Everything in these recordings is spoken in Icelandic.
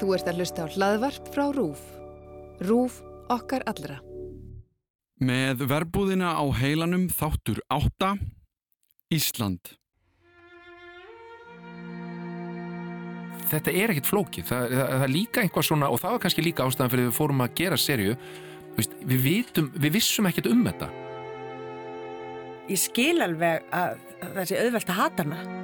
Þú ert að hlusta á hlaðvarp frá RÚF. RÚF okkar allra. Með verbúðina á heilanum þáttur átta, Ísland. Þetta er ekkert flókið, það, það, það er líka einhvað svona, og það var kannski líka ástæðan fyrir við fórum að gera serju, við, vitum, við vissum ekkert um þetta. Ég skil alveg að það sé auðvelt að hata hana.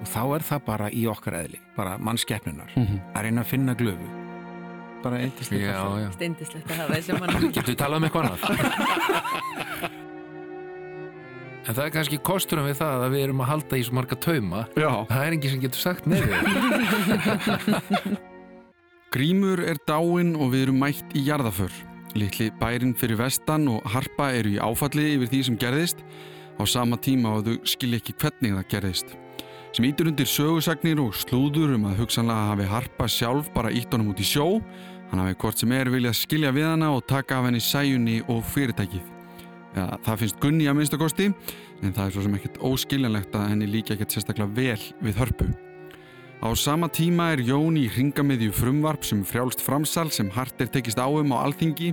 Og þá er það bara í okkar eðli, bara mannskeppnunar, Mm -hmm. að reyna að finna glöfu. Bara Já, já. Stindislegt að hafa þessi mann. Getur við talað um eitthvað annað? en það er kannski kosturum við það að við erum að halda í svo marga tauma. Já. Það er enginn sem getur sagt nefnir. Grímur er dáinn og við erum mætt í jarðaför. Littli bærin fyrir vestan og harpa eru í áfalli yfir því sem gerðist á sama tíma og þau skilja ekki hvernig það gerðist. Sem ítur undir sögusagnir og slúður um að hugsanlega hafi harpa sjálf bara ítt honum út í sjó. Hann hafi hvort sem er viljað skilja við hana og taka af henni sæjunni og fyrirtækið. Ja, það finnst Gunni að minnstakosti en það er svo sem ekkert óskiljanlegt að henni líka ekkert sérstaklega vel við hörpu. Á sama tíma er Jón í ringamiðju frumvarp sem frjálst framsal sem hart er tekist á um á alþingi.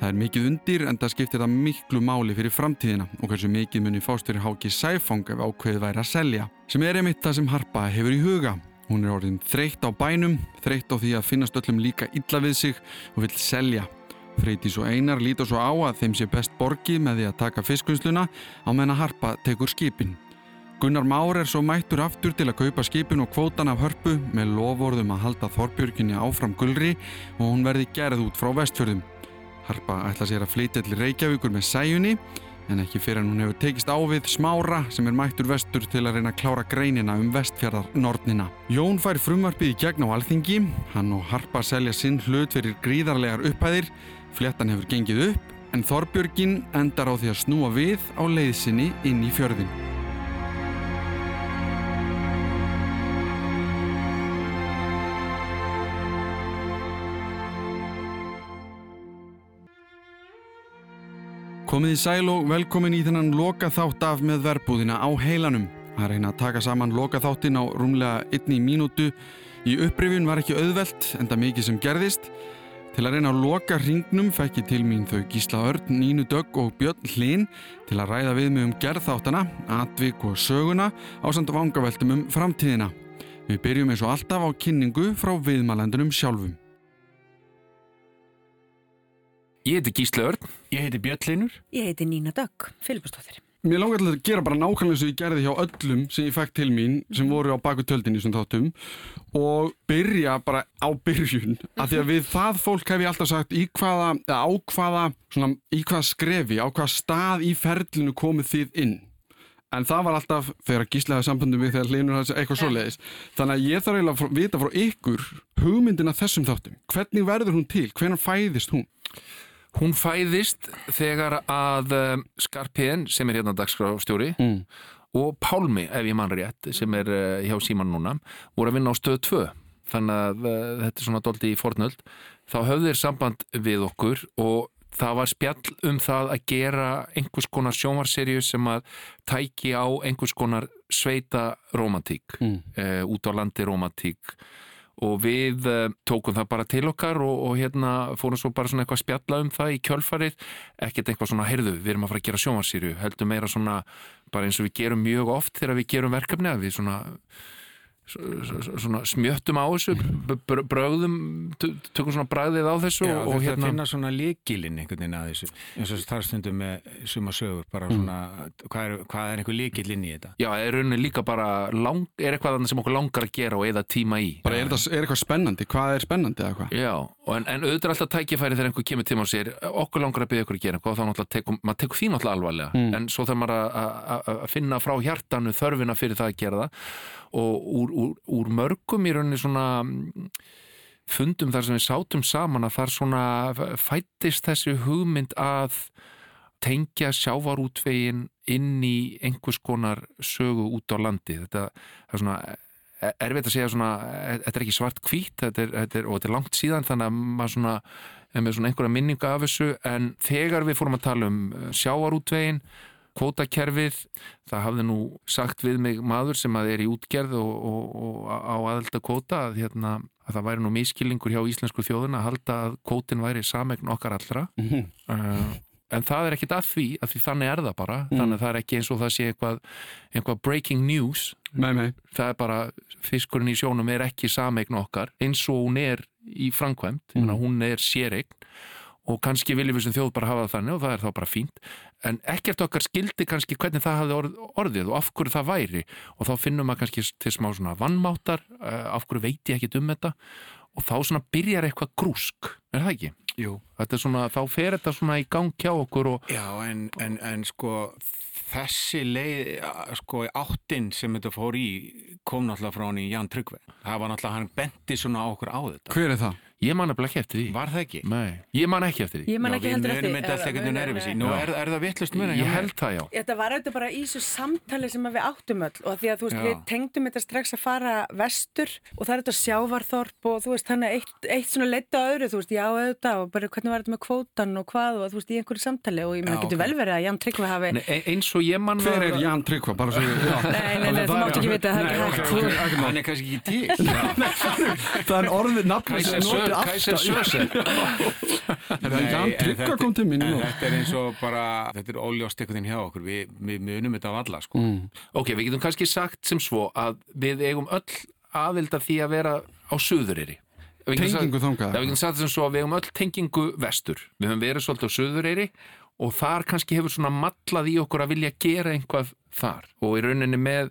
Það er mikið undir en það skiptir það miklu máli fyrir framtíðina og hversu mikið muni fást fyrir háki sæfang ef ákveðið væri að selja. Sem er einmitt það sem Harpa hefur í huga. Hún er orðin þreytt á bænum, þreytt á því að finnast öllum líka illa við sig og vill selja. Freydís og Einar líta svo á að þeim sé best borgið með því að taka fiskunsluna á meðan að Harpa tekur skipin. Gunnar Már er svo mættur aftur til að kaupa skipin og kvótan af hörpu með lovorðum að halda Þorbjörginni áfram gulri og hún verði gerð út frá vestfjörðum. Harpa ætla sér að flytja til Reykjavíkur með sæjunni en ekki fyrir en hún hefur tekist á við smára sem er mættur vestur til að reyna að klára greinina um vestfjörðarnornina. Jón fær frumvarpið í gegn á alþingi, hann og Harpa selja sinn hlut fyrir gríðarlegar upphæðir, fléttan hefur gengið upp en Þorbjörgin endar á því að snúa við á leiðsinni inn í fjörðin. Komið í sæl og velkomin í þennan loka þátt af með verbúðina á heilanum. Það reyna að taka saman loka þáttin á rúmlega einni mínútu. Í upprifjun var ekki auðvelt, enda mikið sem gerðist. Til að reyna að loka ringnum fekk ég til mín þau Gísla Örn, Nínu Dögg og Björn Hlín til að ræða við mig um gerðþáttana, atvik og söguna á samt vangaveltum um framtíðina. Við byrjum eins og alltaf á kynningu frá viðmælendunum sjálfum. Ég heiti Gísli Örn. Ég heiti Björn Linur. Ég heiti Nína Dögg, Filipustóttir. Mér langar til að gera bara nákvæmlega eins og ég gerði hjá öllum sem ég fekk til mín sem voru á baku töldin í svona þáttum og byrja bara á byrjun. Af því að við það fólk hef ég alltaf sagt í hvaða, eða á hvaða svona, í hvaða skrefi, á hvaða stað í ferlinu komið þið inn. En það var alltaf þegar að gíslaði sambundum við þegar hlinur hans eitthvað svoleiðis. Þannig að ég þarf eiginlega að vita frá ykkur hugmyndina þessum þáttum. Hvernig verður hún til, hvernig fæðist hún Hún fæðist þegar að um, Skarpén, sem er hérna dagskrástjóri, mm. og Pálmi, ef ég mann rétt, sem er uh, hjá Síman núna, voru að vinna á stöð 2. Þannig að uh, þetta er svona doldi í fornöld. Þá höfðu þeir samband við okkur og það var spjall um það að gera einhvers konar sjónvarserju sem að tæki á einhvers konar sveita romantík, Mm. uh, út á landi romantík og við uh, tókum það bara til okkar og, og hérna fórum svo bara svona eitthvað að spjalla um það í kjölfarið. Ekkert eitthvað svona, heyrðu, við erum að fara að gera sjónvarsýru heldur meira svona, bara eins og við gerum mjög oft þegar við gerum verkefni að við svona svona smjöttum á þessu br- brögðum, t- tökum svona bragðið á þessu Já, og, hérna... finna svona líkilinn einhvern veginn að þessu. eins og það stundum með suma sögur, bara svona, hvað er, hvað er einhver líkilinn í þetta? Já, er rauninni líka bara lang, er eitthvað þarna sem okkur langar að gera og eða tíma í. Bara er, það, er eitthvað spennandi, hvað er spennandi eða hvað? Já, og en, en auðvitað er alltaf tækifæri þegar einhver kemur tíma og sér. Okkur langar að byggja ykkur að gera og þá náttúrulega tekum, maður tekur því náttúrulega alvarlega. Mm. en svo þarf maður að- að að- að finna frá hjartanu þörfina fyrir það að gera það og úr, úr, úr mörgum í rauninni svona mm, fundum þar sem við sátum saman að þar svona fættist þessi hugmynd að tengja sjávarútvegin inn í einhvers konar sögu út á landi. Þetta er svona e- erfitt að segja svona, e- þetta er ekki svart hvít þetta er, þetta er, og þetta er langt síðan þannig að maður svona er með svona einhverja minninga af þessu en þegar við fórum að tala um eh, sjávarútvegin Kvótakerfið, það hafði nú sagt við mig maður sem að er í útgerð og, og, og á aðelda kvóta að, hérna, að það væri nú miskilningur hjá íslensku þjóðuna að halda að kvótin væri samegn okkar allra. Mhm. Uh, en það er ekkit að því, að því þannig er það bara. Þannig að það er ekki eins og það sé eitthvað, eitthvað breaking news. Nei, nei, Það er bara, fiskurinn í sjónum er ekki samegn okkar eins og hún er í framkvæmt. Mm. Hún er séregn og kannski viljum við sem þjóð bara hafa það þannig og það er þá bara fínt en ekkert okkar skildi kannski hvernig það hafði orð, orðið og af hverju það væri og þá finnum maður kannski til smá svona vannmáttar uh, af hverju veit ég ekkit um þetta og þá svona byrjar eitthvað grúsk er það ekki? Jú. Þetta er svona, þá fer þetta svona í gang hjá okkur og Já, en, en, en sko þessi leið, a- sko áttin sem þetta fór í kom náttúrulega frá hann í Jan Tryggve. Það var náttúrulega, hann benti svona á okkur á þetta. hver er það? Ég man nefnilega ekki eftir því Var það ekki? Nei, ég man ekki eftir því Ég man ekki við heldur munum þetta alltaf einhvern veginn erfis í. Nú Já. er, er það vittlust muna Ég held það já Þetta var auðvitað bara í þessu samtali sem að við áttum öll og því að þú veist Já. við tengdum þetta strax að fara vestur og það er þetta sjávarþorp og þú veist þannig eitt, eitt svona leitt á öðru þú veist já auðvitað og bara hvernig var þetta með kvótan og hvað og þú veist í einhverju samtali og ég meina getur vel verið að Jan Tryggvi hafi Nei, e- eins og ég man Hver er Jan Tryggva? Bara svo já. Nei, nei, nei, þú ekki vita, það er ekki Hann er kannski ekki til. Mín. Þetta er eins og bara, þetta er óljóst einhvern veginn hjá okkur. Vi, við munum þetta á alla, sko. Mm. Ok, við getum kannski sagt sem svo að við eigum öll aðild að því að vera á Við sagt- Tengingu þangað við getum sagt sem svo að við eigum öll tengingu vestur Við höfum verið svolítið á suðureyri og þar kannski hefur svona mallað í okkur að vilja gera einhvað þar og í rauninni með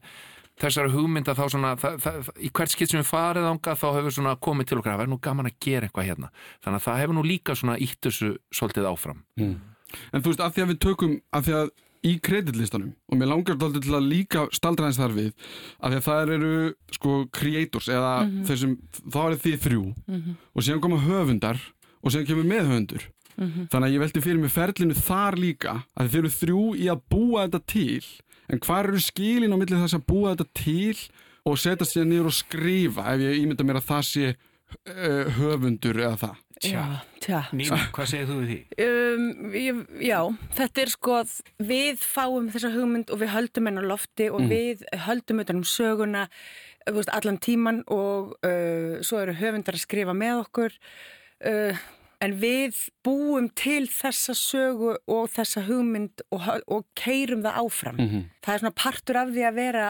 þessari hugmynda þá svona það, það, í hvert skipt sem við farið ánga þá hefur svona komið til okkar að vera nú gaman að gera eitthvað hérna. Þannig að það hefur nú líka svona ítt þessu svolítið áfram. En þú veist, af því að við tökum af því að í kreditlistanum og mér langar dálítið til að líka staldra eins þar við af því að það eru sko creators eða þeir sem, þá eru þið þrjú og síðan koma höfundar og síðan kemur meðhöfundur. Þannig að ég velti fyrir mig ferlinu þar líka að þið eru þrjú í að búa þetta til en hvað eru skilin á milli þess að búa þetta til og setja sér niður og skrifa ef ég ímynda mér að það sé uh, höfundur eða það? Já, tja. Nýma, hvað segir þú við því? Um, ég, já, þetta er sko að við fáum þessa hugmynd og við höldum henn á lofti og við höldum utan um söguna þú veist, allan tíman og uh, svo eru höfundar að skrifa með okkur. Uh, en við búum til þessa sögu og þessa hugmynd og, og keirum það áfram. Það er svona partur af því að vera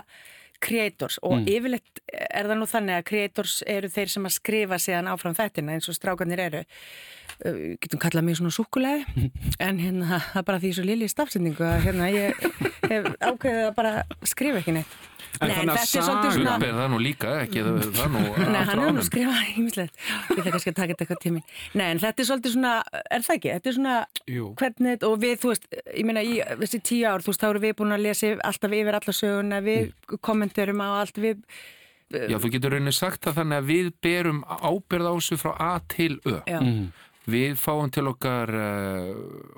creators og yfirleitt er það nú þannig að creators eru þeir sem að skrifa síðan áfram þettina eins og strákanir eru. Uh, getum kallað mér svona súkulega en hérna það er bara því svo lili stafsendingu að hérna ég hef ákveðið að bara skrifa ekki neitt. En Nei, þannig að er saga- svona það nú líka, ekki? Það, það nú Nei, hann er nú skrifað ímislegt ég þekka kannski að taka þetta eitthvað tími. Nei, en þetta er svolítið svona, er það ekki? Þetta er svona Jú. hvernig, og við, þú veist, ég meina í þessi tíu ár, þú veist, þá erum við búin að lesa alltaf yfir alla söguna, við Mm. kommenturum á allt, við Já, þú getur rauninni sagt það þannig að við berum ábyrð á þessu frá A til Ö. já, Við fáum til okkar, uh,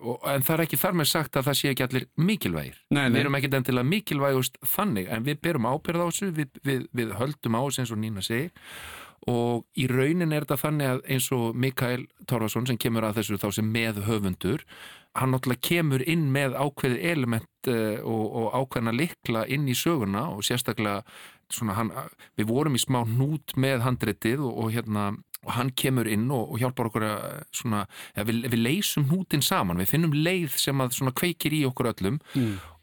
og, en það er ekki þar með sagt að það sé ekki allir mikilvægir. Nei, nei. Við erum ekki endilega mikilvægust þannig, en við berum ábyrð á þessu, við, við, við höldum á þessu eins og Nína segir og í raunin er þetta þannig að eins og Mikael Torfason sem kemur að þessu þá sem með höfundur, hann náttúrulega kemur inn með ákveðið element uh, og, og ákveðna likla inn í söguna og sérstaklega svona hann, við vorum í smá hnút með handritið og, og hérna og hann kemur inn og, og hjálpar okkur að svona, ja, við, við leysum hnútin saman, við finnum leið sem að svona kveikir í okkur öllum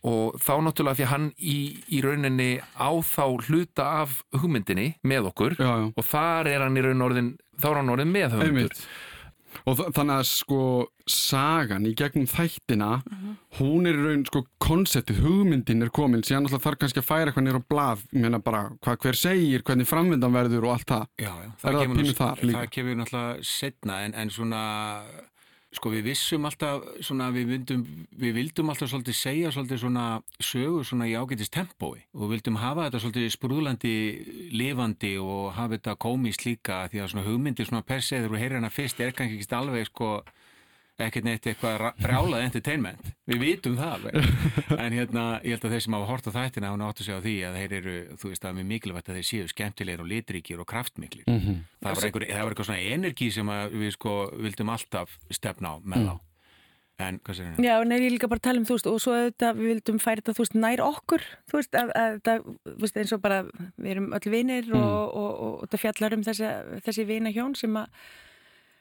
og þá náttúrulega því að hann í, í rauninni á þá hluta af hugmyndinni með okkur Já, já. og þar er hann í raun orðin þá er hann orðin með höfundur Einmitt. Og þa- þannig að sko sagan í gegnum þættina hún er í raun sko konseptið, hugmyndin er komin síðan alltaf þarf kannski að færa eitthvað nýra á blað ég meina bara hvað hver segir, hvernig framvindan verður og allt það Já, já. Er það kemur pínu þar líka? Það kemur náttúrulega setna en, en svona sko við vissum alltaf svona við vildum, við vildum alltaf svolítið segja svolítið svona sögur svona í ágætist tempói og vildum hafa þetta svolítið sprúðlandi lifandi og hafa þetta komist líka því að svona hugmyndir svona per se þegar þú heyrir hana fyrst er kannski ekki alveg sko ekkert neitt eitthvað brjálað entertainment við vitum það alveg en hérna, ég held að þeir sem hafa hort á þættina hún áttu sig á því að þeir eru, þú veist, það er mjög mikilvægt að þeir séu skemmtilegir og litríkir og kraftmiklir Mhm. það, var einhver, það var eitthvað svona energi sem að við sko vildum alltaf stefna á með þá En hvað segir hann? Já, nei, ég líka bara að tala um, þú veist, og svo auðvitað við vildum færa þetta, þú veist, nær okkur, þú veist, að, að þetta, þú veist, eins og bara við erum öll vinir Mm. og, og, og, og þetta fjallar um þessi, þessi vina hjón sem að,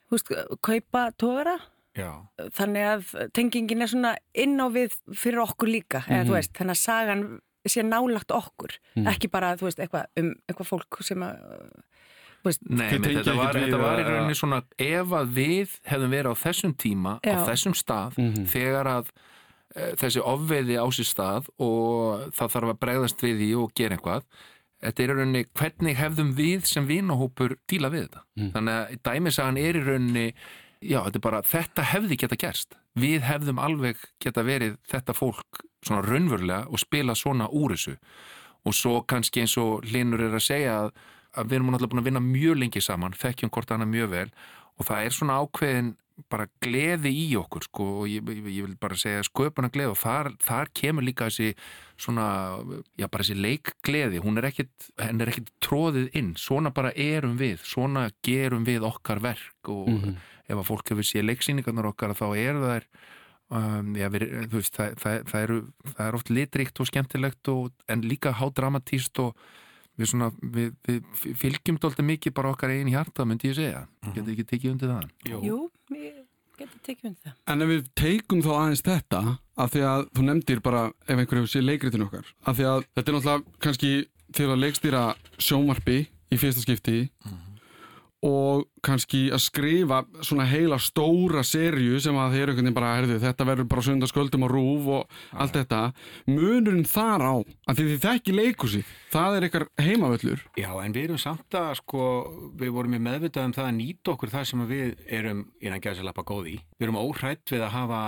þú veist, kaupa tóra, Já, þannig að tengingin er svona inn á við fyrir okkur líka, eða Mhm. þú veist, þannig að sagan sé nálagt okkur, Mm. ekki bara, þú veist, eitthvað um eitthvað fólk sem að, Nei, tengja þetta, var, þetta var í rauninni svona ef að við hefðum verið á þessum tíma á Já. þessum stað Mhm. þegar að e, þessi ofveiði á sér stað og það þarf að bregðast við því og gera eitthvað þetta er í rauninni hvernig hefðum við sem vinahópur díla við þetta Mm. þannig að dæmisagan er í rauninni já, þetta er bara, þetta hefði geta gerst. Við hefðum alveg geta verið þetta fólk svona raunverulega og spila svona úr þessu. Og svo kannski eins og Linur er að segja að, að við erum náttúrulega búin að vinna mjög lengi saman, þekkjum hvort annað mjög vel. Og það er svona ákveðin bara gleði í okkur sko. Og ég, ég, ég vil bara segja sköpuna gleði og þar, þar kemur líka þessi svona, já bara þessi leikgleði. Hún er ekkit, henn er ekkit tróðið inn, svona bara erum við svona gerum við okkar verk og Mhm. Ef að fólk hefur séð leiksýningarnar okkar þá eru þær um, já, við, veist, það, það, það, eru, það er oft litríkt og skemmtilegt og, en líka hádramatíst og við, svona, við, við fylgjum dólta mikið bara okkar eigin hjarta, myndi ég segja. Getur ekki tekið undir það? Jú, ég geti tekið undir það. En ef við teikum þá aðeins þetta af því að þú nefndir bara ef einhver hefur séð leikritin okkar af því að þetta er náttúrulega kannski til að leikstýra sjónvarpi í fyrsta skipti og kannski að skrifa svona heila stóra serju sem að þeir einhvern veginn bara herðu þetta verður bara sundarsköldum og rúf og allt þetta munurinn þar á að því þið þekki leikusi það er ykkar heimavöllur Já, en við erum samt að sko, við vorum í meðvitað um það að nýta okkur það sem við erum innan gæðsalappa góð í. Við erum óhrætt við að hafa,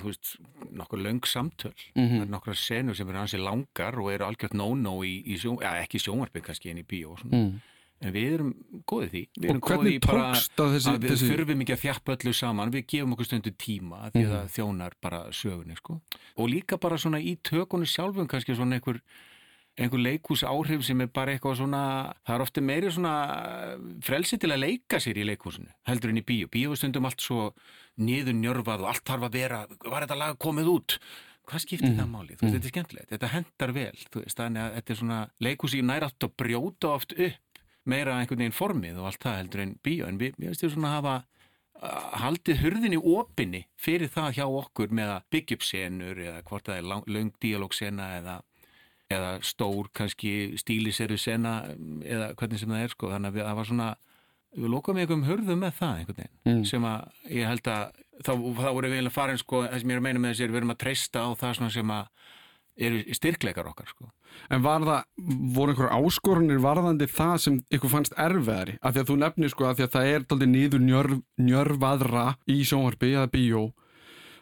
þú veist, nokkur löng samtöl. Það er nokkra senur sem eru hansi langar og eru algjört no-no í, í sjón, ja, ekki sjónvarpi kannski en í bíó og svona. mm. En við erum góðið því. Við erum góðið í bara þessi, að við þessi... þurfum ekki að þjappa öllu saman, við gefum okkur stundu tíma því að Mhm. það þjónar bara sögunni sko. og líka bara svona í tökunni sjálfum kannski svona einhver einhver leikús áhrif sem er bara eitthvað svona það er ofta meiri svona frelsi til að leika sér í leikúsinu heldur en í bíó. Er stundum allt svo niður njörfað og allt þarf að vera var þetta lag komið út? Hvað skiptir það máli, þú veist, þetta er skemmtilegt. Þetta hendar vel, þú veist, þannig að þetta er svona leikús í nær átt að brjóta oft upp meira einhvern veginn formið og allt það heldur en bíó, en við, veistum svona að hafa uh, haldið hurðinni opinni fyrir það hjá okkur með að byggja upp senur eða hvort það er lang, löng díalógsena eða, eða stór kannski stíliseru sena eða hvernig sem það er sko, þannig að við, það var svona við lókum einhverjum hurðum með það einhvern veginn, Mm. sem að ég held að þá, þá voru við eiginlega farin sko, það sem ég er að meina með þessi er við erum að treysta á það svona sem að eru styrkleikar okkar sko En var það, voru einhver áskorunir varðandi það sem ykkur fannst erfiðari? Af því að þú nefnir sko að því að það er daldið niður njörf, njörfaðra í sjónvarpi eða bíó.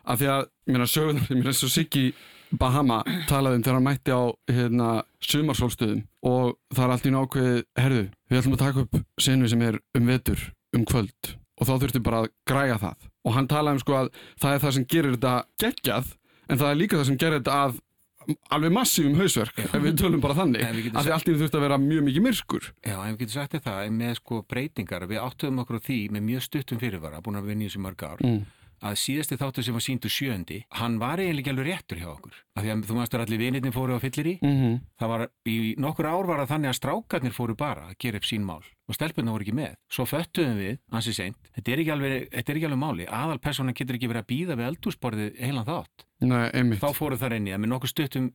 Af því að, ég meina, sögurnar, ég meina, eins og Siggi Bahama talaði um þegar hann mætti á hérna, sumarsólstöðum og það er allt í nákvæði, herðu, við ætlum að taka upp senu sem er um vetur, um kvöld og þá þurftum bara að græja það. Og hann talaði um sko að það er það sem gerir þetta geggjað en það er líka það sem gerir þetta að alveg massífum hausverk ef við tölum bara þannig af því allt í því þurft að vera mjög mikið myrkur Já, en við getum sagt það, með sko breytingar, við áttuðum okkur á því með mjög stuttum fyrirvara, búin að vinna í þessu mörg ár, mm. Að síðasti þáttur sem var síndu sjöndi, hann var eiginlega ekki alveg réttur hjá okkur. Af því að þú maður allir vinirni fóru á fyllir í, Mm -hmm. það var í nokkur ár var það þannig að strákarnir fóru bara að gera upp sín mál og stelpunna voru ekki með. Svo föttuðum við, ansi seint, þetta er ekki alveg, þetta er ekki alveg máli, aðal persónan getur ekki verið að býða við eldúsborðið heilan þátt. Nei, Þá fóru það inn í það með nokkur stuttum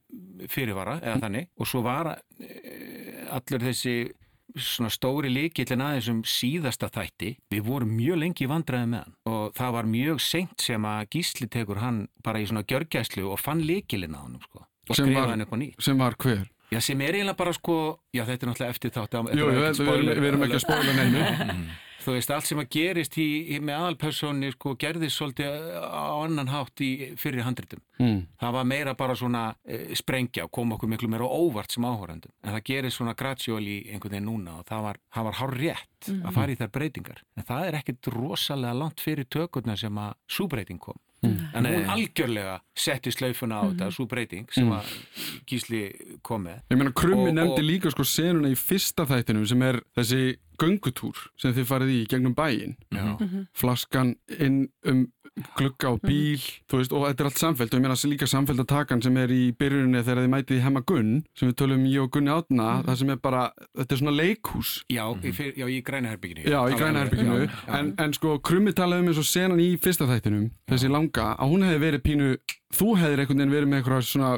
fyrirvara eða þannig og svo var e, allur þessi svona stóri líkillin aðeins um síðasta þætti. Við vorum mjög lengi vandræði með hann og það var mjög seint sem að Gísli tekur hann bara í svona gjörgæslu og fann líkillin á hann sko, og Sem skrifa var- hann upp á ný sem var hver? Já, sem er eiginlega bara sko, já þetta er náttúrulega eftir þátt við, við, við erum ekki að spóla neinu Þú veist, allt sem að gerist í, í með aðalpersóni sko gerðist svolítið á annan hátt í fyrir handritum. Mm. það var meira bara svona e, sprengja og kom okkur miklu meira á óvart sem áhórandum en það gerist svona gradually einhvern veginn núna og það var, það var hár rétt að fara í þær breytingar. En það er ekkit rosalega langt fyrir tökurna sem að súbreyting kom. En hún algjörlega setti slaufuna á þetta svo breyting sem að Gísli kom með. Ég meina, Krummi Og- nefndi og- líka sko senuna í fyrsta þættinum sem er þessi göngutúr sem þið farið í gegnum bæinn. Já. flaskan inn um glugga á bíl þú veist, og þetta er allt samfelt og ég meina líka samfeltatakan sem er í byrjuninni þegar þið mætið í Hemma Gunn sem við tölum ég og Gunni Átna það sem er bara, þetta er svona leikhús. Já, fyr, já, í grænaherbygginu Já, í grænaherbygginu en, en sko krummi talaði um eins og senan í fyrsta þættinum þessi langa, að hún hefði verið pínu þú hefðir einhvern veginn verið með eitthvað svona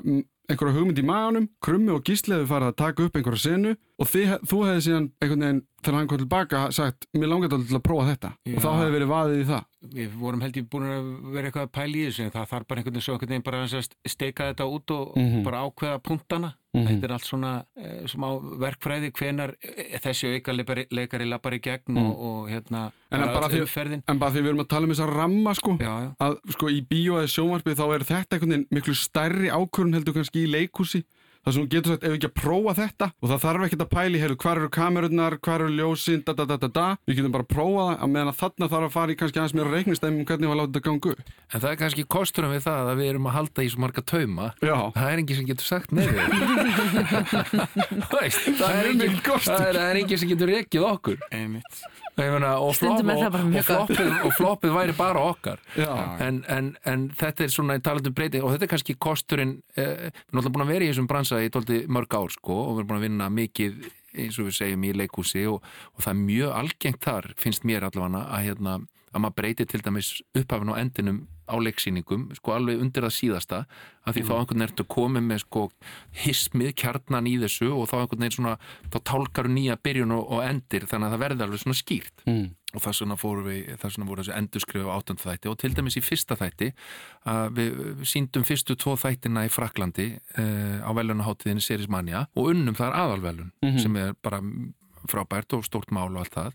einhverja hugmynd í maðunum, krummi og gísli hefur farið að taka upp einhverja senu og þið, þú hefði síðan einhvern veginn þegar hann kom tilbaka sagt, mér langar til að prófa þetta Já. og þá hefði verið vaðið í það Við vorum held ég búin að vera eitthvað að pæla í þessu en það þarf bara einhvern veginn einhvern veginn bara að steika þetta út og mm -hmm. bara ákveða punktana mm -hmm. þetta er allt svona eh, smá verkfræði hvenar eh, þessi auka leikari lappar í gegn mm. og, og hérna en bara, því, en bara því við erum að tala um þess að ramma sko, já, já. að sko í bíó eða sjónvarpið þá er þetta einhvern veginn miklu stærri ákvörun heldur kannski í leikúsi Það sem þú getur sagt, ef við ekki að prófa þetta og það þarf ekki að pæli, heyrðu, hvað eru kamerunnar, hvað eru ljósinn, da da da da da, við getum bara að prófa það, að meðan að þarna þarf að fara í kannski aðeins meira reiknistæmi um hvernig við látum þetta gangu. En það er kannski kosturum við það að við erum að halda í svo marga tauma, Já. það er enginn sem getur sagt nefnir. það er enginn sem getur rekið okkur. Einmitt. Meina, og, flop, og, og, floppið, og floppið væri bara okkar. En, en, en þetta er svona talandum breyting og þetta er kannski kosturinn eh, við erum alltaf búin að vera í þessum bransa í tólti mörg ár sko, og við erum búin að vinna mikið eins og við segjum í leikúsi og það er mjög algengt þar finnst mér allavega að, hérna, að maður breytir til dæmis upphafin á endinum á leiksýningum, sko alveg undir það síðasta af því mm. þá einhvern veginn ertu komið með sko hismið, kjarnan í þessu og þá einhvern veginn svona, þá tálkar nýja byrjun og, og endir þannig að það verði alveg svona skýrt mm. og það svona fóru við, það svona voru þessu endurskrifu átöndu þætti og til dæmis í fyrsta þætti að við, síndum fyrstu tvo þættina í Fraklandi uh, á velunaháttiðinni Serismania og unnum þar aðalvelun mm -hmm. sem er bara frábært og stórt mál og allt það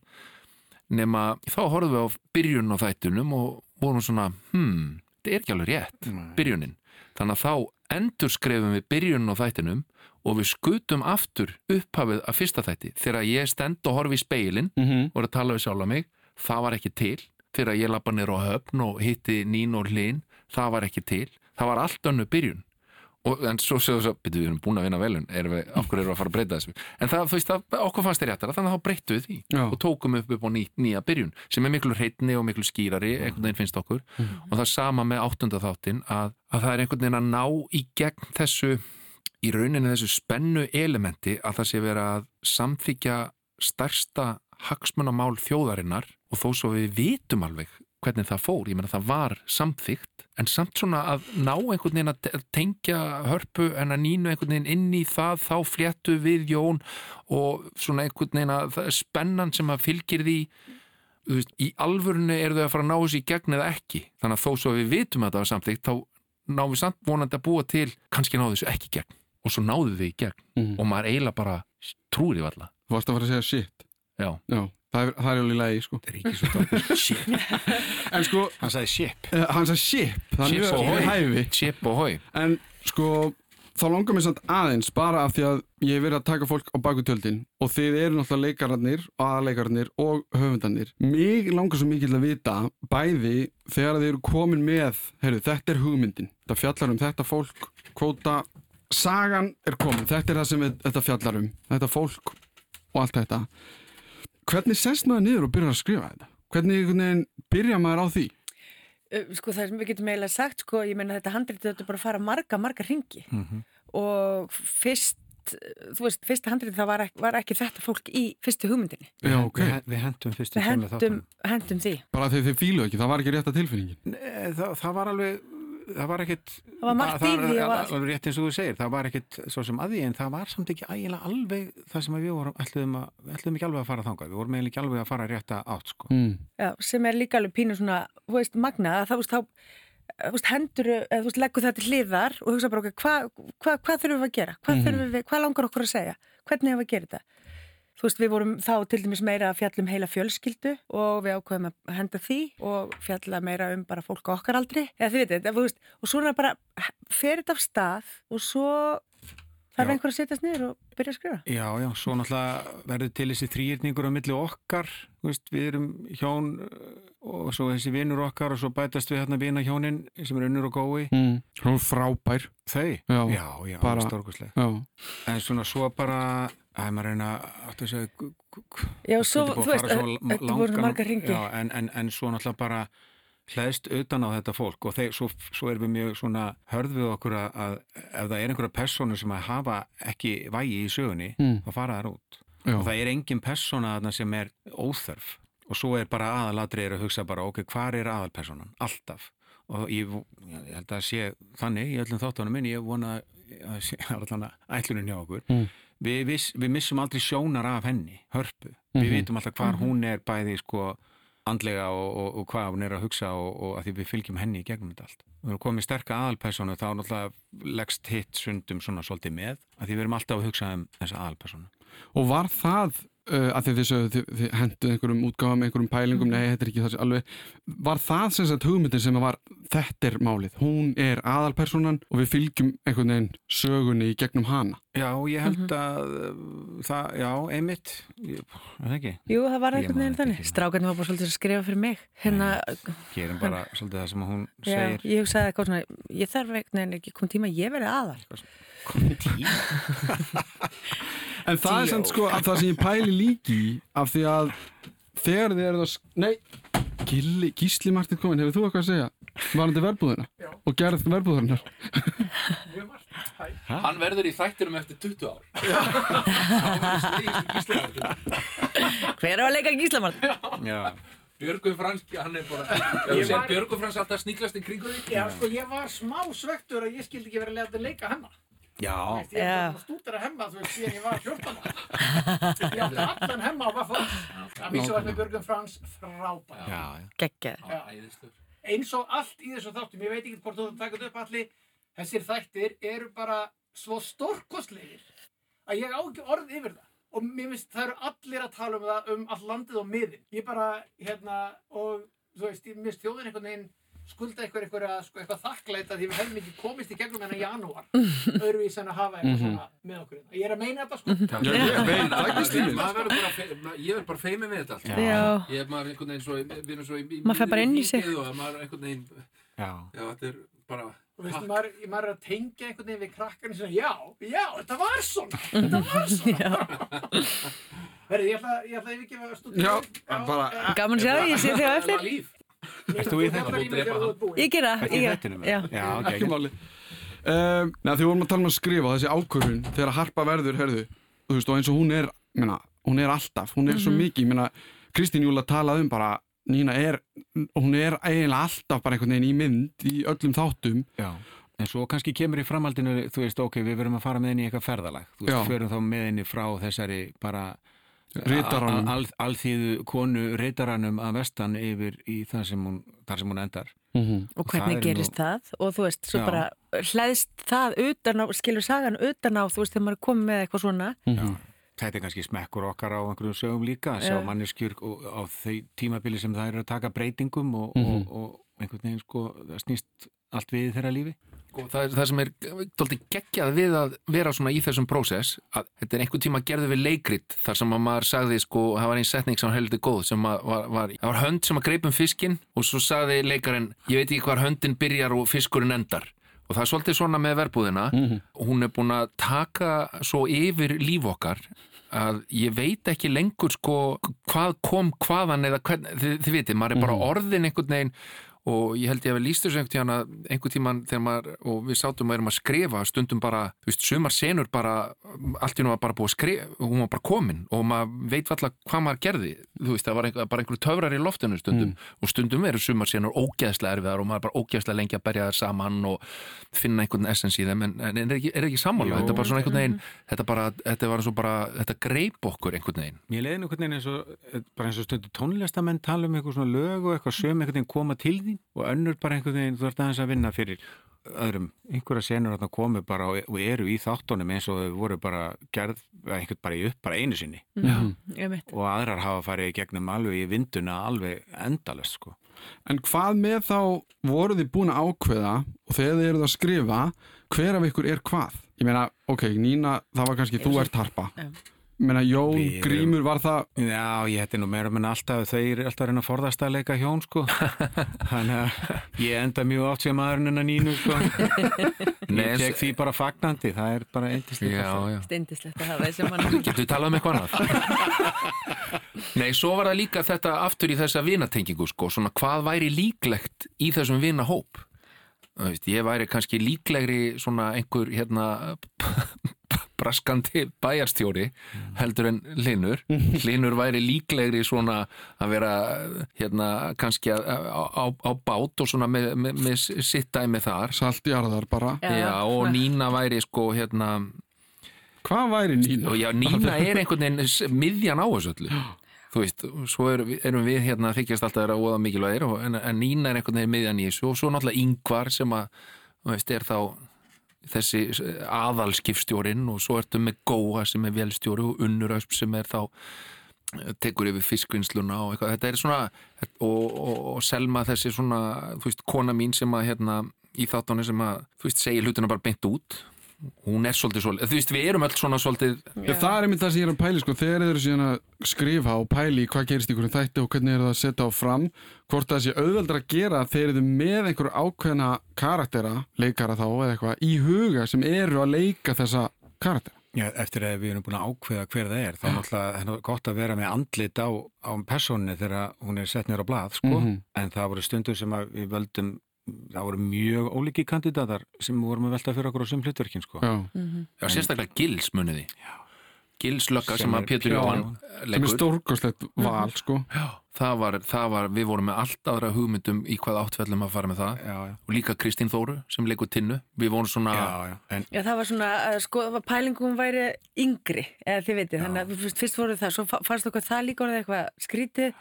nema þá horfum við á byrjun á þættunum og vorum svona, hmm, þetta er ekki alveg rétt, byrjunin. Þannig að þá endur skrefum við byrjunin á þættinum og við skutum aftur upphafið af fyrsta þætti. Þegar ég stend og horfi í speilin mm -hmm. og er að tala við sjálf að mig, það var ekki til. Þegar ég lappa nýra á höfn og hitti nín og hlinn, það var ekki til. Það var allt önnu byrjun og, en svo séu þess að, betur við erum búin að vinna velun erum við, okkur eru að fara að breyta þessu en það, þú veist, það, okkur fannst þér réttara þannig að þá breyttu við því Já. og tókum upp upp á ný, nýja byrjun sem er miklu hreitni og miklu skýrari einhvern veginn finnst okkur mm. og það sama með áttundatháttin að, að það er einhvern veginn að ná í gegn þessu í rauninni þessu spennu elementi að það sé vera að samþykja stærsta hagsmunamál þjóðarinnar og þó svo við vitum alveg hvernig það fór, ég menna það var samþygt en samt svona að ná einhvern veginn að tengja hörpu en að nínu einhvern veginn inn í það þá fléttu við Jón og svona einhvern veginn að spennan sem að fylgir því veist, í alvörinu eru þau að fara að ná þessu í gegn eða ekki. Þannig að þó svo við vitum að það var samþygt þá náum við samt vonandi að búa til kannski náðu þessu ekki í gegn. Og svo náðu þau í gegn. Mm. og maður eiginlega bara trúir í valla Þú varst að fara að segja shit? Já, Já. Það er, það er alveg lægi, sko. Það er ekki svo tókist. Ship. En sko... Hann sagði ship. Uh, hann sagði ship. Það er hæfi. Ship og hói. En sko, þá langar mér samt aðeins, bara af því að ég hef verið að taka fólk á baku tjöldin og þið eru náttúrulega leikararnir, aðleikararnir og höfundarnir. Mér langar svo mikið að vita, bæði, þegar þið eru komin með, heyrðu, þetta er hugmyndin. Þetta fjallar um þetta fólk, kvóta, sagan er komin. Þetta er það sem við, þetta Hvernig sest maður niður og byrjar að skrifa þetta? Hvernig byrja maður á því? Sko það sem við getum eiginlega sagt sko, ég meina þetta handrítið þetta er bara að fara marga, marga ringi mm -hmm. og fyrst þú veist, fyrsta handrítið það var ekki, var ekki þetta fólk í fyrstu hugmyndinni Já, ok. Við, við hendum fyrstu Við hendum, hendum því Bara þegar þið fíluðu ekki, það var ekki rétt að tilfinningin Nei, það, það var alveg það var ekkit það var margt í því alveg rétt eins og þú segir, það var ekkit svo sem aðví en það var samt ekki ægilega alveg það sem við vorum, ætluðum, að, ætluðum ekki alveg að fara þangað, við vorum eiginlega ekki alveg að fara rétt að átt sko. mm. Já, sem er líka alveg pínu svona, þú veist, magna þá, þá veist, hendur, eða þú veist, leggur það til hliðar og hugsa bara, hvað hva, hva þurfum við að gera, hvað mm. hva langar okkur að segja hvernig hefur við að gera þetta Þú veist, við vorum þá til dæmis meira að fjalla um heila fjölskyldu og við ákveðum að henda því og fjalla meira um bara fólk okkar aldrei. Eða þið veitir, þú veist, og svo er það bara ferið af stað og svo þarf einhver að setjast niður og byrja að skrifa. Já, já, svo náttúrulega verður til þessi þrýrningur á milli okkar, veist, við erum hjón og svo þessi vinnur okkar og svo bætast við hérna vina hjónin sem er unnur og gói. Mm, hún frábær. Þau? Já, já, já bara. En svona svo bara Það er maður að reyna að segja Já, svo, þú veist, þetta voru margar ringi en, en, en svo náttúrulega bara hlæðst utan á þetta fólk og þeir, svo, svo erum við mjög svona hörð við okkur að, að ef það er einhverja persónu sem að hafa ekki vægi í sögunni, Mm. þá fara þær út Já. og það er engin persóna þarna sem er óþörf og svo er bara aðalatri að hugsa bara, ok, hvar er aðalpersonan? Alltaf og ég, ég held að sé þannig í öllum þáttunum minn, ég vona að sé allan að ætlunin hjá okkur Mm. Við, við, við missum aldrei sjónar af henni, hörpu Mhm. við vitum alltaf hvar hún er bæði sko andlega og, og, og hvað hún er að hugsa og, og að því við fylgjum henni í gegnum þetta allt. Við erum komið sterka aðalpersonu þá náttúrulega leggst hitt sundum svona svolítið með að því við erum alltaf að hugsa um þessa aðalpersonu. Og var það, uh, að þið, þið, þið, þið henduð einhverjum útgáfum, einhverjum pælingum, nei, þetta er ekki það sem alveg, var það sem sagt hugmyndin sem var, þetta er málið, hún er aðalpersonan og við fylgjum einhvern veginn sögunni í gegnum hana. Já, ég held að uh, það, já, einmitt, ég, er það ekki? Jú, það var einhvern veginn þannig. ekki. Strákarnir var bara svolítið að skrifa fyrir mig. Hérna, Gerum bara svolítið það sem hún já, segir. ég hugsaði eitthvað svona, ég þarf einhvern veginn ekki kom tíma, ég verði aðal. En það er samt sko að það sem ég pæli líki af því að þegar þið eruð að, sk- nei, Gilli, Gísli Martin komin, hefur þú eitthvað að segja? Varandi verbúðina Já. og gerð verbúðarinnar. Hann verður í þættinum eftir 20 ár Hver á að leika gíslamál? Já, Björgur Frans, hann er bara Ég sé Björgur Frans alltaf sníklast í kringu því Já, sko, ég var smá svektur að ég skildi ekki verið að leika hemma. Já, ég er búin að stúdera hemma, þú veist, síðan ég var 14 ára. Ég átti allan hemma á Vaffos. Að vísu var með Björgun Frans frábæð. já, Gekkjaður. Já. Æðislegur. Eins og allt í þessu þáttum, ég veit ekki hvort þú það takast upp allir, þessir þættir eru bara svo stórkostlegir að ég á ekki orð yfir það. Og mér finnst það eru allir að tala um það um all landið og miðin. Ég bara, hérna, og þú veist, ég minnst þjóðin einhvern veginn skulda eitthvað, eitthvað, sko, eitthvað þakklæta því við hefum ekki komist í gegnum hennar janúar öðruvís en að hafa eitthvað svona með okkur hérna. ég er að meina þetta sko ég er verður bara fe- Ég verður bara feimið með þetta allt Já. Ég er maður einhvern veginn svo Við erum svo í Maður fer bara inn í sig. fíkið Og maður er einhvern veginn já. Já, þetta er bara og veist, maður, maður er að tengja einhvern veginn við krakkarnir sem já, já, þetta var svona þetta var svona Verði, ég ætla, ég ætla ekki að Já, bara- Gaman að sjá þig, ég sé þig á eftir. Þú í þetta? Ég gera, ég gera. Já. Já, ok. ekki máli um, Nei, því vorum að tala um að skrifa þessi ákvörðun þegar harpa verður, herðu þú veist, og eins og hún er, menna, hún er alltaf hún er svo mikið, menna, Kristín Júla talaði um bara, Nína er hún er eiginlega alltaf bara einhvern veginn í mynd í öllum þáttum Já, en svo kannski kemur í framhaldinu, þú veist, ok, við verum að fara með henni í eitthvað ferðalag, þú veist, förum þá með henni frá þessari bara alþýðu konu ritaranum að vestan yfir í það sem hún, þar sem hún endar. mm -hmm. Og Það hvernig er gerist nú- það? Og þú veist, svo Já. bara hlæðist það utan á, skilur sagan utan á, þú veist, þegar maður er komið með eitthvað svona. Já. Þetta er kannski smekkur okkar á einhverjum sögum líka, að sjá Já. manneskjur og- á þau tímabili sem það eru að taka breytingum og, Mhm. og, og einhvern veginn sko, það snýst allt við í þeirra lífi. Og það, það sem er dálítið geggjað við að vera svona í þessum prósess að þetta er einhvern tíma gerðu við leikrit þar sem að maður sagði sko, það var einn setning sem heldur góð sem að var, var, var hönd sem að greip um fiskinn og svo sagði leikarinn, ég veit ekki hvar höndin byrjar og fiskurinn endar. Og það er svolítið svona með verbúðina. Og hún er búin að taka svo yfir líf okkar að ég veit ekki lengur sko hvað kom hvaðan eða hvern, þið, þið vitið, maður er bara orðin einhvern veginn og ég held ég að við lístu þessu einhvern að tíman þegar maður, og við sátum og erum að skrifa stundum bara, þú veist, sumar senur bara, allt í nú var bara búið að skrifa hún var bara komin og maður veit alltaf hvað maður gerði, þú veist, það var einhver, bara einhver töfrar í loftinu stundum og stundum eru sumar senur ógeðslega erfiðar og maður er bara ógeðslega lengi að berja þær saman og finna einhvern essens í þeim. En, en er ekki, ekki Jú. þetta er bara svona einhvern veginn þetta bara, þetta var svo bara, þetta greip okkur einhvern veginn. Mér leiði einhvern veginn eins og, bara eins og þín og önnur bara einhvern veginn, þú ert aðeins að vinna fyrir öðrum, einhverja senur þarna komu bara og, eru í þáttunum eins og þau voru bara gerð, eða einhvern bara í upp bara einu sinni veit. og aðrar hafa farið í gegnum alveg í vinduna alveg endalest sko. En hvað með þá voru þið búin að ákveða og þegar þið eruð að skrifa hver af ykkur er hvað? Ég meina, ok, Nína, það var kannski þú ert harpa Já. Meina, Jón Við Grímur var það Já, ég hætti nú meira menn alltaf, þau eru alltaf að reyna að forðast að leika hjón, sko. Þannig að ég enda mjög oft sem maðurinn en að nínu, sko. Nei, Ég tek því bara fagnandi, það er bara já Stindislegt að hafa þessi mann. Getur við talað um eitthvað annað? Nei, svo var það líka þetta aftur í þessa vinatengingu sko, svona hvað væri líklegt í þessum vinahóp Þú veist, ég væri kannski líklegri svona einhver hérna braskandi bæjarstjóri heldur en Linur Linur væri líklegri svona að vera hérna kannski að- á, á, á bát og svona með, með, með sitt dæmi þar. Saltjarðar bara. Já, og Nína væri sko hérna Hvað væri Nína? já, Nína er einhvern veginn miðjan á þessu öllu. Þú veist, svo erum við, erum við hérna að þykjast alltaf að vera óða mikilvægir og- en, en Nína er einhvern veginn miðjan í þessu og svo náttúrulega Yngvar sem að þú veist, er þá þessi aðalskipstjórin og svo ertu með Góa sem er velstjóri og Unnurösp sem er þá eh, tekur yfir fiskvinnsluna og eitthvað, þetta er svona og, og, og Selma þessi svona þú veist, kona mín sem að hérna í þáttánu sem að, þú veist, segir hlutina bara beint út hún er svolítið svolítið, þú veist, við erum öll svona svolítið Já, það er einmitt það sem ég er að pæli sko, þegar þeir eru síðan að skrifa og pæli hvað gerist í hvernig þætti og hvernig eru það að setja á fram hvort það sé auðveldra að gera þeir eru með einhverju ákveðna karaktera, leikara þá eða eitthvað, í huga sem eru að leika þessa karaktera. Já, eftir að við erum búin að ákveða hver það er, þá er náttúrulega er gott að vera með andlit á, á persóninni þegar hún er sett nýra á blað, sko, Mhm. en það voru stundur sem að við völdum, það voru mjög ólíki kandidatar sem vorum að velta fyrir okkur á sem hlutverkin, sko. Já. Já, sérstaklega Gils muniði. Gils lögga sem, Sem að Pétur Jóhann Sem er stórkoslegt val sko. Já, það var, það var, við vorum með allt aðra hugmyndum í hvað áttfellum að fara með það. Já, já, og líka Kristín Þóru sem leikur tinnu. Við vorum svona, já, já, en Já, það var svona, uh, sko, pælingum væri yngri, eða þið veitir, þannig að fyrst, voru það, svo fa- fannst okkur það líka orðið eitthvað skrítið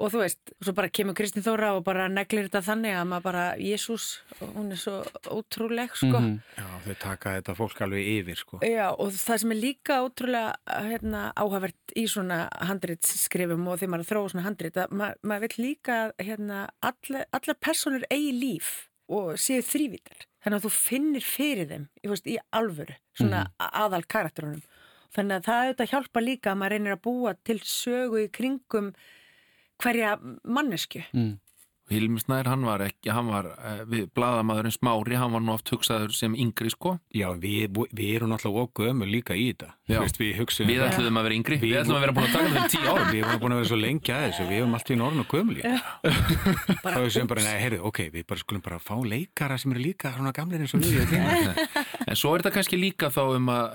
og þú veist, svo bara kemur Kristín Þóra og bara neglir þetta þannig að maður bara, Jésús, hún er svo ótrúleg, sko. Mhm. já, þau taka þetta fólk alveg yfir, sko. Já, og það sem er líka ótrúlega hérna, áhæfert í svona handritskrifum og þegar maður er að þróa svona handrit, að ma maður vil líka að, hérna, alla, allar personur eigi líf og séu þrývítar. Þannig að þú finnir fyrir þeim, veist, í alvöru, svona mm. aðal karakterunum. Þannig að það auðvitað hjálpa líka að maður reynir að búa til sögu í kringum hverja mannesku. Mm. Hilmi Snær, hann var ekki hann var, eh, við, blaðamaðurinn Smári hann var nú oft hugsaður sem yngri sko Já, við, við erum náttúrulega okkur líka í þetta. Veist, við við ætlum að vera yngri, við, Við- ætlum að vera búin að taka þetta fyrir tíu árum Við erum búin að vera svo lengi að þessu, við erum allt í norðin og gömul. Bara Það er sem bara, nei, heyrðu, ok, við bara skulum bara fá leikara sem eru líka svona gamlir eins og við. veit. En svo er þetta kannski líka þá um að,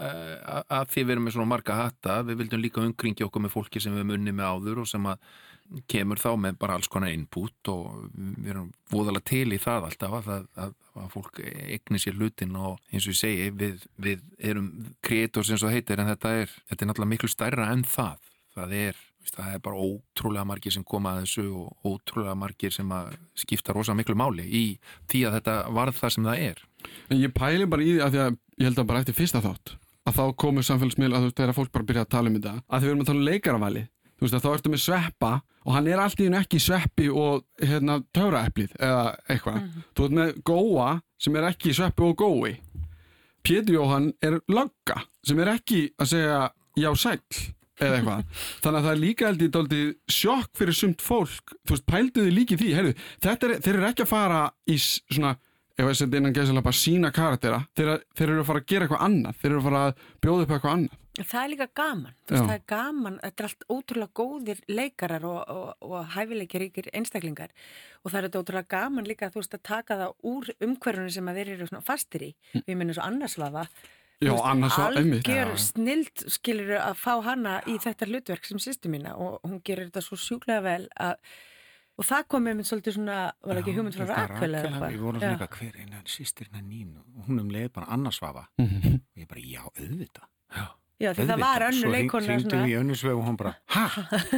að, að því við erum með svona marga hatta, við vildum líka umkringja okkur með fólki sem við erum unni með áður og sem að kemur þá með bara alls konar input og við erum voðalega til í það alltaf að, að, að, fólk eigni sér hlutin og eins og ég segi, við, við erum kreators eins og það heitir en þetta er, þetta er náttúrulega miklu stærra en það. Það er, það er bara ótrúlega margir sem koma að þessu og ótrúlega margir sem að skipta rosa miklu máli í því að þetta varð það sem það er. En ég pæli bara í því að því að ég held að bara eftir fyrsta þátt að þá komur samfélagsmiðl að þú veist þegar fólk bara byrja að tala um þetta að því við erum að tala um leikaravali þú veist að þá ertu með sveppa og hann er alltaf einu ekki sveppi og hérna töfraeplið eða eitthvað. Þú ert með góa sem er ekki sveppi og gói. Pétur Jóhann er lagga sem er ekki að segja já sæll eða eitthvað. Þannig að það er líka held ég dálítið sjokk fyrir sumt fólk. Þú veist pælduði líki því? Heyrðu, þetta er, þeir eru ekki að fara í svona ef að setja innan gæðsala bara sína karaktera. Þeir, þeir eru að fara að gera eitthvað annað. Þeir eru að fara að bjóða upp eitthvað annað. Það er líka gaman, þú Já. veist, það er gaman, þetta er allt ótrúlega góðir leikarar og, og, og hæfileikir ykkur einstaklingar. Og það er þetta ótrúlega gaman líka, þú veist, að taka það úr umhverfunu sem að þeir eru fastir í, við minnum svo annarslafa. Já, annars var einmitt Algjör snild skilur að fá hana í þetta hlutverk sem sýstu mína og hún gerir þetta svo sjúklega vel að, og það kom með svolítið svona, var ekki hugmynd frá Já, Rakel eða eitthvað. Við vorum Já. svona eitthvað, hver eina sýstirna nínu og hún um leið bara annarsvafa Mhm. og ég bara, já, auðvitað Já, því það var önnu leikona Svo hringdi við í önnu sveg og hún bara, hæ?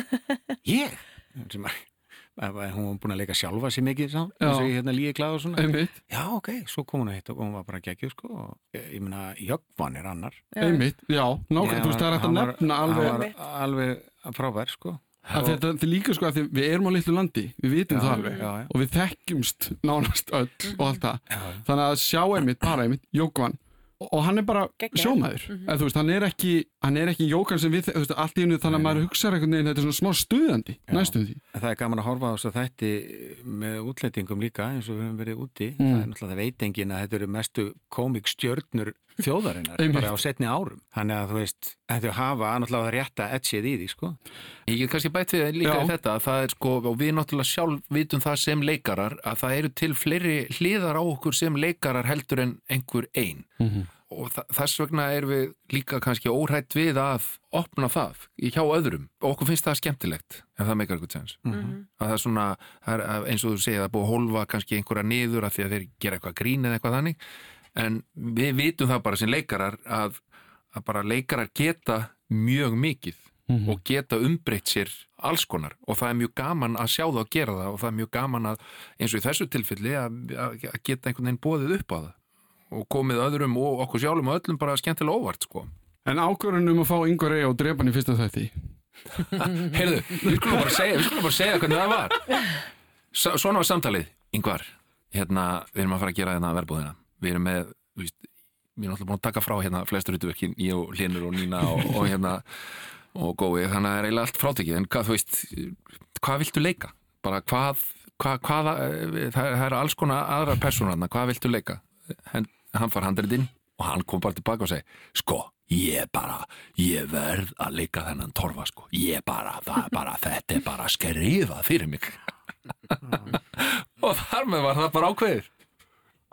Ég? Að hún var búin að leika sjálfa sér mikið sá, eins og ég hérna líði glæð og svona. Einmitt, Já, ok, svo kom hún að hitta og hún var bara geggjuð sko og ég, ég meina, Jögvan er annar. Einmitt, já, nákvæm, Já, þú veist það er hægt að nefna alveg alveg frábær sko. Að þetta er líka sko að því við erum á litlu landi við vitum Já, það alveg. já, já. og við þekkjumst nánast öll og allt það. Þannig að sjá einmitt, bara einmitt, Jókvan og hann er bara sjómaður. Eða, þú veist, hann er ekki, hann er ekki jókan sem við, þú veist, allt í hennu þannig að maður hugsa einhvern veginn, þetta er svona smá stuðandi næstum því. En það er gaman að horfa á þess að þætti með útlendingum líka eins og við höfum verið úti. Mm. Það er náttúrulega það veit engin að þetta eru mestu komikstjörnur þjóðarinnar Einmitt. bara á setni árum. Þannig að þú veist, þetta hafa náttúrulega rétta etchið í því, sko. Ég get kannski bætt við líka Já. í þetta að það er sko, og við náttúrulega sjálf vitum það sem leikarar að það eru til fleiri hliðar á okkur sem leikarar heldur en einhver ein og þa þess vegna erum við líka kannski óhrætt við að opna það í hjá öðrum og okkur finnst það skemmtilegt ef það meikar eitthvað sens að það er svona, það er, eins og þú segir það er búið að hólfa kannski einhverja niður að því að þeir gera eitthvað grín eða eitthvað þannig en við vitum það bara sem leikarar að, að bara leikarar geta mjög mikið og geta umbreytt sér alls konar. Og það er mjög gaman að sjá það og gera það og það er mjög gaman að eins og í þessu tilfelli að, að geta einhvern veginn bóðið upp á það og komið öðrum og okkur sjálfum og öllum bara skemmtilega óvart sko. en ákvörðun um að fá Ingvar Rey og drepa hann í fyrsta þætti Heyrðu, við skulum bara segja, bara segja hvernig það var. S Svona var samtalið, yngvar hérna, við erum að fara að gera hérna verbúðina við erum með, við erum alltaf búin að taka frá hérna flestur utverkin ég og Linur og Nína og, og hérna og gói, þannig að það er eiginlega allt frátekið. En hvað, þú veist, hvað viltu leika? bara hvað, hvað, hvaða það, það eru alls konar aðra persónarna hvað viltu leika? Hann, hann far handriðinn og hann kom bara tilbaka og segi sko, ég bara ég verð að leika þennan torfa sko. Ég bara, það bara, þetta er bara skrifað fyrir mig. Og þar með var það bara ákveðir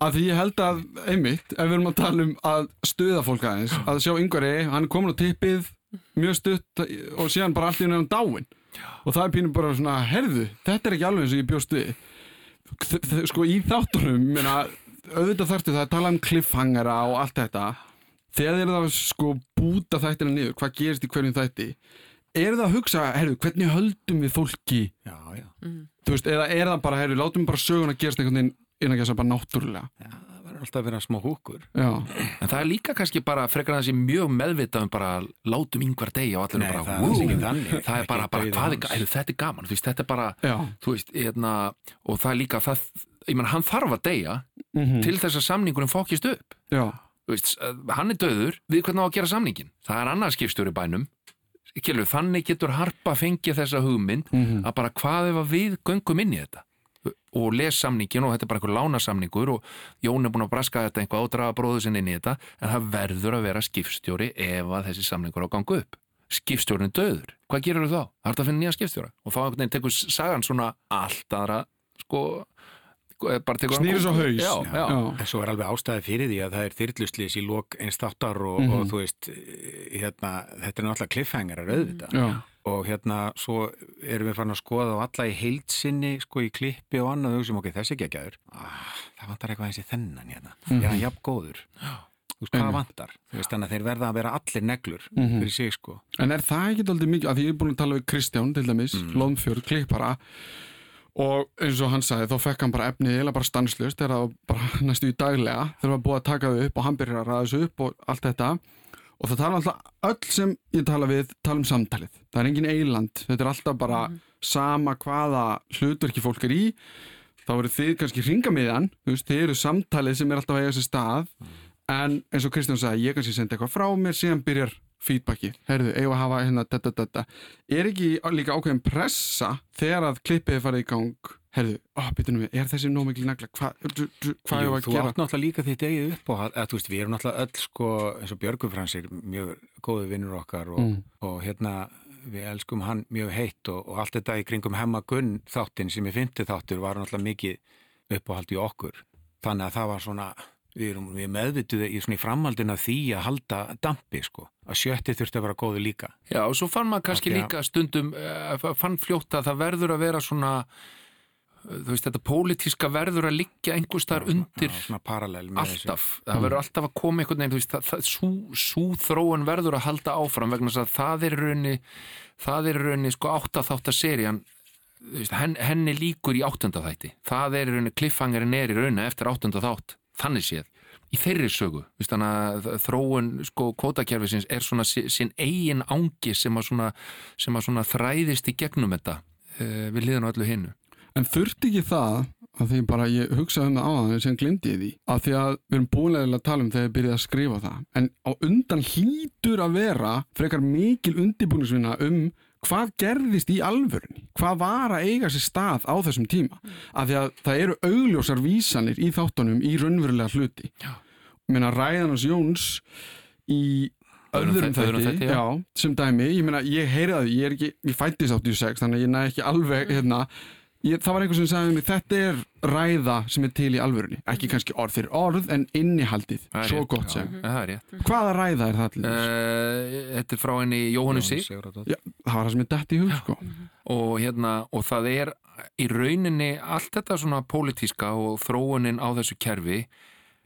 að því ég held að, einmitt, ef við erum að tala um að stuða fólk aðeins, að sjá Ingvar Rey, hann er komin á tippið mjög stutt og síðan bara allt í nefnum dáin og það er pínum bara svona, herðu, þetta er ekki alveg eins og ég bjóst við. Þ- þ- sko í þáttunum, ég meina auðvitað þarftu það að tala um cliffhangera og allt þetta. Þegar þeir eru það sko búta þættina niður, hvað gerist í hverjum þætti er það að hugsa, herðu, hvernig höldum við fólki? Já, já. þú veist, eða er það bara, herðu, látum bara söguna gerast einhvern veginn innan ekki að bara náttúrulega. Já, það verður alltaf að vera smá húkur. já, en það er líka kannski bara frekar sé mjög meðvitað um bara látum yngvar degja og allir Nei, bara það er "Wow." ekki þannig. það er bara, bara hvað er, heyrðu, þetta er gaman, þú veist, þetta er bara já. þú veist, hérna, og það er líka það, ég menn, hann þarf að deyja mm til þess að samningurinn fókist upp. Já, Þú veist, hann er döður, við hvernig á að gera samningin það er annað skipstjóri í bænum. Kjölur, þannig getur harpa fengið þessa hugmynd Mhm. að bara hvað ef að við göngum inn í þetta og les samningin og þetta er bara einhver lánasamningur og Jón er búin að braska þetta einhvað og draga bróðu sinni inn í þetta en það verður að vera skipstjóri ef að þessi samningur á að ganga upp skipstjórin döður, hvað gerur þá? Það er að finna nýja skipstjóra og þá tekur sagan svona allt aðra sko, bara tekur Snýr svo haus. já, já. já. En svo er alveg ástæði fyrir því að það er þyrluslis í lok eins þáttar og, Mhm. og þú veist, hérna, þetta er náttúrulega cliffhangerar auðvitað. já. Og hérna, svo erum við farin að skoða á alla í heilsinni, sko í klippi og annað, og hugsaum, ok, þessi ekki ekki aður. Ah, það vantar eitthvað eins í þennan hérna. Er hann jafn góður? Þú veist, hvað vantar? Þú veist, þannig að þeir verða að vera allir neglur Mhm. fyrir sig, sko. En er það ekki aldrei mikið, að því ég er búin að tala við Kristján til dæmis, mm. Lónfjörð, klippara og eins og hann sagði þá fekk hann bara efnið eða bara stanslust þegar það var bara næstu í daglega þegar það var búið að taka þau upp og hann byrjar að ræða þessu upp og allt þetta og það tala alltaf öll sem ég tala við tala um samtalið, það er engin eiland þetta er alltaf bara sama hvaða hlutverki fólk er í. Þá eru þið kannski ringamiðan þið eru samtalið sem er alltaf að eiga sér stað. En eins og Kristján sagði, ég kannski sendi eitthvað frá mér síðan byrjar feedbacki, heyrðu, eigum að hafa hérna þetta, þetta, þetta, er ekki líka ákveðin pressa þegar að klippið farið í gang, heyrðu, ó, býtum við er þessi nóg mikil nagla, hvað hva, hva er að þú gera? átt náttúrulega líka þitt eigið upp og að, þú veist, við erum náttúrulega öll sko, eins og Björgur Fransir, mjög góðu vinnur okkar og, Mm. og hérna við elskum hann mjög heitt og, og allt þetta í kringum hemma gunn þáttin sem ég fyndi þáttur var náttúrulega mikið uppáhald í okkur. Þannig að það var svona við erum við meðvituði í svona í framhaldin af því að halda dampi sko. Að sjötti þurfti að vera góðu líka. Já, og svo fann maður kannski líka stundum, uh, fann fljótt að það verður að vera svona, þú veist, þetta pólitíska verður að liggja einhvers þar undir Já, alltaf. Það verður alltaf að koma einhvern veginn, þú veist, það, sú þróun verður að halda áfram vegna þess að það er raunni, það er raunni, sko, áttaþáttaserían, þú veist, henn, henni líkur í áttundaþætti. Það er raunni, kliffhangerinn er í raunni eftir áttundaþátt, þannig séð í þeirri sögu, Vist, þannig að þróun sko kvótakerfisins er svona si- sinn eigin ángi sem að svona, sem að svona þræðist í gegnum þetta uh, við liðan á öllu hinnu. En þurfti ekki það að því bara ég hugsaði um það á það sem glemdi ég því að því að við erum búinlega að tala um þegar ég byrjaði að skrifa það. En á undan hlýtur að vera frekar mikil undibúnisvinna um hvað gerðist í alvörunni hvað var að eiga sér stað á þessum tíma. Af því að það eru augljósar vísanir í þáttunum í raunverulega hluti. Meina Ræðanars Jóns í Öðrum þætti, sem dæmi, ég meina, ég heyri það, ég er ekki, ég fættist 86, þannig að ég næ ekki alveg, hérna, ég, það var einhver sem sagði mér, þetta er ræða sem er til í alvörunni, ekki kannski orð fyrir orð, en innihaldið, svo rétt, gott já, sem. Það er rétt. Hvaða ræða er það allir? uh, Þetta er frá henni Jóhannu Sig. Já, það var það sem er dætt í hug, sko. og, hérna, og það er í rauninni allt þetta svona pólitíska og þróunin á þessu kerfi.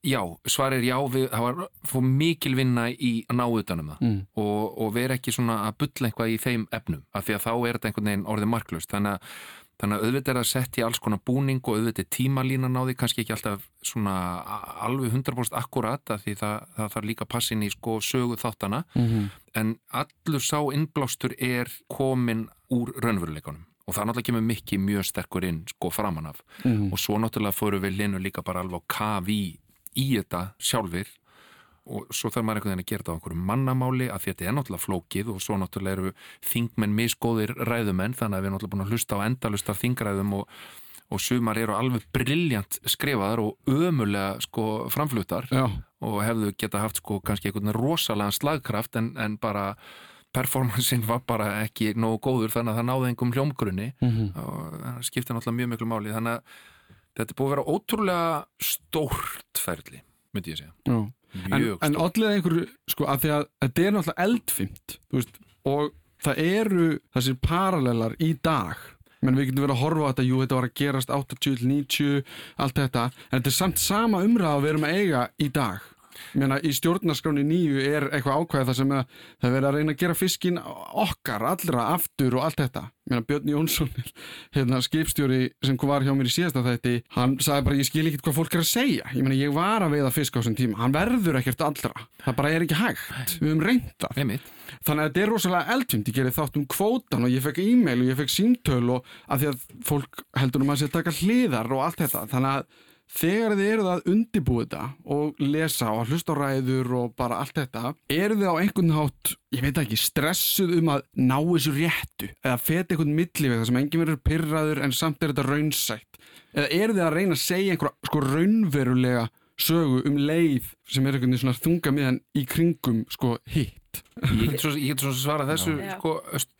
Já, svar er já við, það var fór mikil vinna í að ná utanum það. Mm. og, og vera ekki svona að bulla eitthvað í þeim efnum, af því að þá er þetta einhvern veginn orðið marklaust, þannig að Þannig að auðvitað er að setja alls konar búning og auðvitað tímalínan á því, kannski ekki alltaf svona alveg 100% akkurat af því það, það þarf líka passin í sko sögu þáttana Mm en allur sá innblástur er komin úr raunveruleikunum og það náttúrulega kemur mikki mjög sterkur inn sko framan af. Mm. og svo náttúrulega fóru við linu líka bara alveg á kafi í þetta sjálfur og svo þarf maður einhvern veginn að gera þetta á einhverju mannamáli að þetta er náttúrulega flókið og svo náttúrulega eru þingmenn misgóðir ræðumenn þannig að við erum náttúrulega búin að hlusta á endalust af þingræðum og, og sumar eru alveg brilljant skrifaðar og ömulega sko framfluttar Já, og hefðu geta haft sko kannski einhvern rosalega slagkraft en, en bara performancein var bara ekki nógu góður þannig að það náði einhverjum hljómgrunni mm og það skiptir náttúrulega mjög miklu máli. Þannig að þetta er búið að vera ótrúlega stórt ferli, myndi ég segja. Já. En, mjög en allir einhverju, sko, að því að þetta er náttúrulega eldfimt, veist, og það eru þessir parallelar í dag. Menn við getum verið að horfa á þetta, jú, þetta var að gerast 80, 90, allt þetta en þetta er samt sama umræða að við erum að eiga í dag Meina, í stjórnarskráni nýju er eitthvað ákvæði það sem að það er verið að reyna að gera fiskin okkar, allra, aftur og allt þetta. Meina, Björn Jónsson hérna, skipstjóri sem var hjá mér í síðasta þætti hann sagði bara ég skil ekki hvað fólk er að segja. Ég, meina, ég var að veiða fisk á þessum tíma. Hann verður ekkert allra, það bara er ekki hægt. Við höfum Einmitt. Þannig að þetta er rosalega eldfimt, ég gerði þátt um kvótan og ég fekk e-mail og ég fekk símtöl og að því að fólk heldur um að sér taka hliðar og allt þetta. Þannig að þegar þið eruð að undibúi þetta og lesa og hlusta á ræður og bara allt þetta, eruð þið á einhvern hátt, ég veit ekki, stressuð um að ná þessu réttu eða feta einhvern milli við það sem enginn verður pyrraður en samt er þetta raunsætt. Eða eruð þið að reyna að segja einhverja sko raunverulega sögu um leið sem er einhvern veginn svona þunga miðan í kringum sko hitt. Ég get svo, ég get svo svarað þessu Já. sko,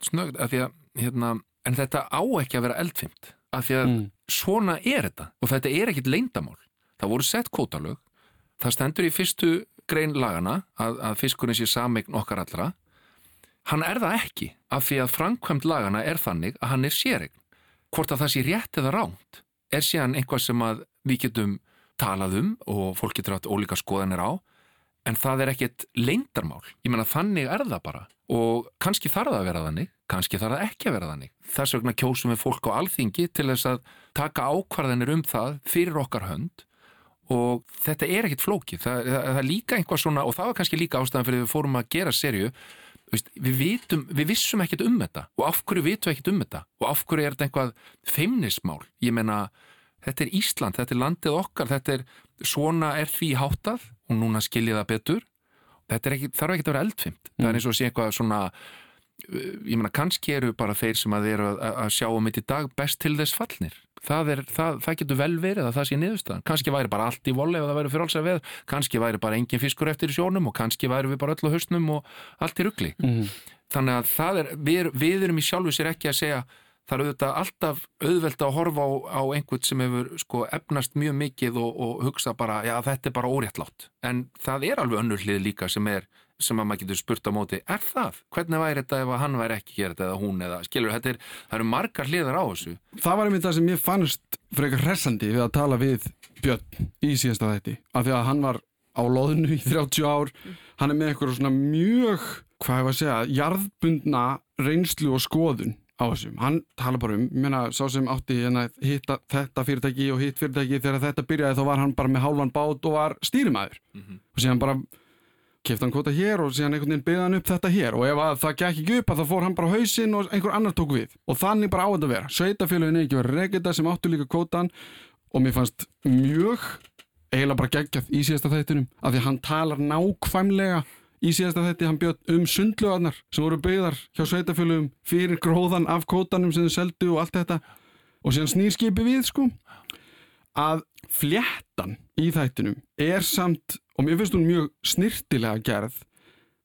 snöggt af því að hérna, en þetta á ekki að vera eldfimt af því að Mm. svona er þetta og þetta er ekkit leyndamál það voru sett kótalög það stendur í fyrstu grein lagana að, að fiskurinn sé sameign okkar allra. Hann er það ekki af því að framkvæmt lagana er þannig að hann er séreign. Hvort að það sé rétt eða ránt er síðan einhvað sem að við getum talað um og fólk getur átt ólíka skoðanir á en það er ekkit leyndarmál. Ég menna þannig er það bara og kannski þarf það að vera þannig kannski þarf það ekki að vera þannig. Þess vegna kjósum við fólk á alþingi til þess að taka ákvarðanir um það fyrir okkar hönd. Og þetta er ekkit flókið. Það, það, það er líka einhvað svona og það var kannski líka ástæðan fyrir við fórum að gera serju við, vitum, við vissum ekkert um þetta. Og af hverju vitum við ekkert um þetta? Og af hverju er þetta einhvað feimnismál? Ég meina, þetta er Ísland, þetta er landið okkar þetta er, svona er því háttað. Og núna skiljið það betur. Þetta er ekki, þarf ekki að vera eldfimt. Það er eins og að sé eitthvað svona ég meina, kannski eru bara þeir sem að eru að, að sjá um þetta í dag best til þess fallnir. Það, er, það, það getur vel verið að það sé niðurstaðan. Kannski væri bara allt í volle ef það væri fyrir alls að veð kannski væri bara engin fiskur eftir í sjónum og kannski væri við bara öll á hausnum og allt í rugli. Mm. þannig að er, við, við erum í sjálfu sér ekki að segja það er auðvitað alltaf auðvelt að horfa á, á einhvern sem hefur sko efnast mjög mikið og, og hugsa bara, já þetta er bara óréttlátt. En það er alveg önnur hlið líka sem er sem að maður getur spurt á móti, er það? Hvernig væri þetta ef hann væri ekki hér eða hún eða skilur, þetta er, það eru margar hliðar á þessu. Það var einmitt það sem ég fannst frekar hressandi við að tala við Björn í síðasta þætti af því að hann var á loðinu í 30 ár. Hann er með eitthvað svona mjög hvað var að segja, jarðbundna reynslu og skoðun á þessum. Hann tala bara um, meina, sá sem átti hérna, hitta þetta fyrirtæki og hitt fyrirtæki þegar þetta byrjaði þá var hann bara með hálfan bát og var stýrimæður og síðan bara kefti hann kvota hér og síðan einhvern veginn byggði hann upp þetta hér. Og ef að það gekk ekki upp að þá fór hann bara á hausinn og einhver annar tók við. Og þannig bara á þetta vera. Sveitafélagin er ekki verið reykita sem áttu líka kvotan og mér fannst mjög eiginlega bara geggjað í síðasta þættinum af því hann talar nákvæmlega í síðasta þætti. Hann bjöð um sundlugarnar sem voru byggðar hjá sveitafjölum fyrir gróðan af kótanum sem þau seldu og allt þetta. Og síðan snýr skipi við sko að fléttan í þættinum er samt og mér finnst hún mjög snirtilega gerð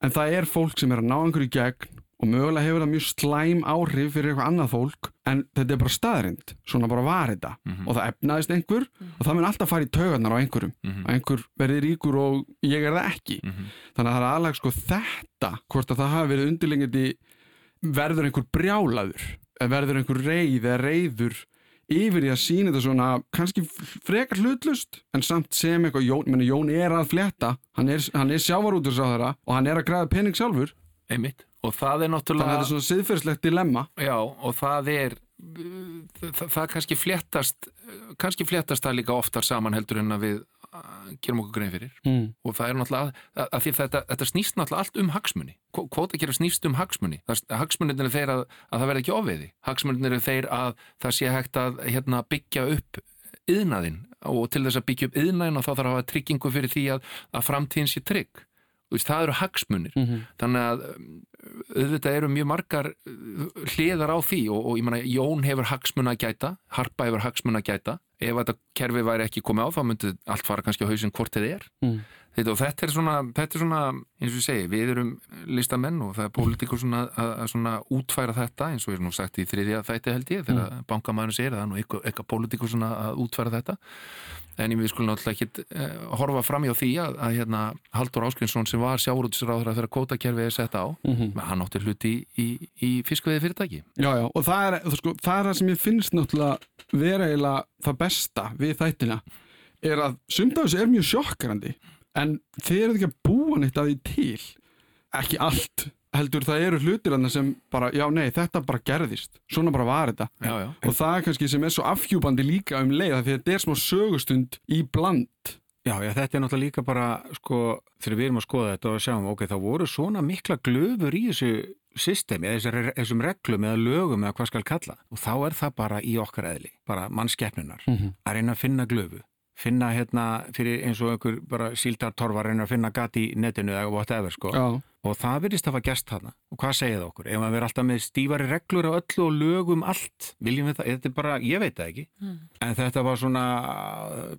en það er fólk sem er að ná einhverju í gegn og mögulega hefur það mjög slæm áhrif fyrir eitthvað annað fólk en þetta er bara staðrind, svona bara var þetta Mhm. og það efnaðist einhver og það mun alltaf fara í taugarnar á einhverjum Mhm. að einhver verði ríkur og ég er það ekki Mhm. þannig að það er aðlag sko þetta hvort að það hafi verið undirlengandi verður einhver brjálaður eða verður einhver reið eða reiður yfir í að sína þetta svona kannski frekar hlutlust en samt sem eitthvað Jón, meni, Jón er að fletta hann er, hann er sjávarútursráðara og hann er að græða pening sjálfur. Einmitt. Og það er náttúrulega þetta er svona siðferðslegt dilemma. Já, og það er það, það kannski fléttast kannski fléttast það líka oftar saman heldur en að við uh, gerum okkur grein fyrir. Mm. og það er náttúrulega að, að því þetta, þetta snýst náttúrulega allt um hagsmunni kvóta gera snýst um hagsmunni hagsmunnin er þeir að, að það verði ekki ofviði. Hagsmunnin er þeir að það sé hægt að hérna, byggja upp yðnaðinn og til þess að byggja upp yðnaðinn og þá þarf að hafa tryggingu fyrir því að, að framtíðin sé trygg. Það eru hagsmunir. Mm -hmm. þannig að um, auðvitað eru mjög margar uh, hliðar á því. Og, og ég meina Jón hefur hagsmuna að gæta. Harpa hefur hagsmuna að gæta ef þetta kerfi væri ekki komið á þá myndi allt fara kannski á hausinn hvort þið er Mm. þetta, þetta er svona, þetta er svona eins og ég segi, við erum listamenn og það er pólitíkur svona að, að svona útfæra þetta eins og ég er nú sagt í þriðja þætti held ég þegar mm. bankamæðurinn segir að það er nú eitthvað, pólitíkur svona að útfæra þetta en við skulum náttúrulega ekki uh, horfa fram hjá því að, að hérna, Haldur Áskrinsson sem var sjáurútisráður þegar kótakerfið er sett á Mhm. hann átti hluti í, í, í fiskveði fyrirtæki Já, já, og það er, það, sko, það er það sem ég finnst náttúrulega vera eiginlega það besta við þættina er að sumt af þessu er mjög sjokkrandi en þið eruð ekki að búa neitt að því til. Ekki allt heldur það eru hlutir annað sem bara, já nei, þetta bara gerðist. Svona bara var þetta. Já, já. og það er kannski sem er svo afhjúbandi líka um leið af því að þetta er smá sögustund í bland. Já, já, þetta er náttúrulega líka bara, sko, þegar við erum að skoða þetta og sjáum, ok, það voru svona mikla glöfur í þessu systemi, eða þessum reglum eða lögum eða hvað skal kalla. Og þá er það bara í okkar eðli, bara mannskeppnunar, Mhm. að reyna að finna glöfu. Finna hérna fyrir eins og einhver bara síldartorfa reyna að finna gati í netinu eða whatever, sko. Já, Og það virðist að hafa gest þarna. Og hvað segið það okkur? Ef maður verður alltaf með stífari reglur á öllu og lögum allt, viljum við það? Þetta er bara, ég veit það ekki. En þetta var svona,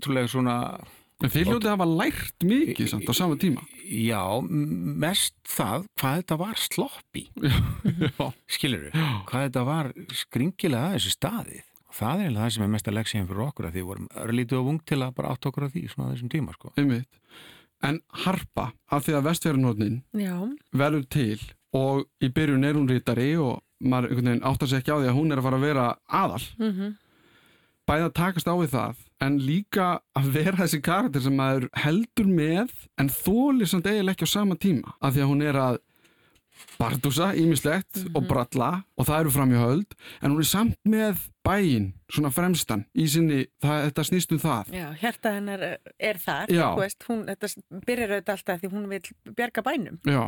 trúlega svona en þið hljótið hafa lært mikið samt á sama tíma. Já, mest það hvað þetta var sloppi, skilur við, hvað þetta var skringilega að þessu staðið. Og það er það sem er mest að leggja fyrir okkur að því vorum örlítið og ung til að bara átt okkur á því svona á þessum tíma, sko. einmitt. En harpa, af því að vestfjörnhóðnin Já, verður til og í byrjun er hún rítari og maður áttar sig ekki á því að hún er að fara að vera aðal. Mm bæði að takast á við það en líka að vera þessi karakter sem maður heldur með en þólir samt eiginlega ekki á sama tíma. Af því að hún er að bardúsa ímislegt og bralla og það eru framhjóðöld en hún er samt með bæinn svona fremstan í sinni, það, þetta snýst um það. Já, hjarta hennar er þar, Já. þú veist, hún, þetta byrjar auðvitað alltaf því hún vil bjarga bænum. Já,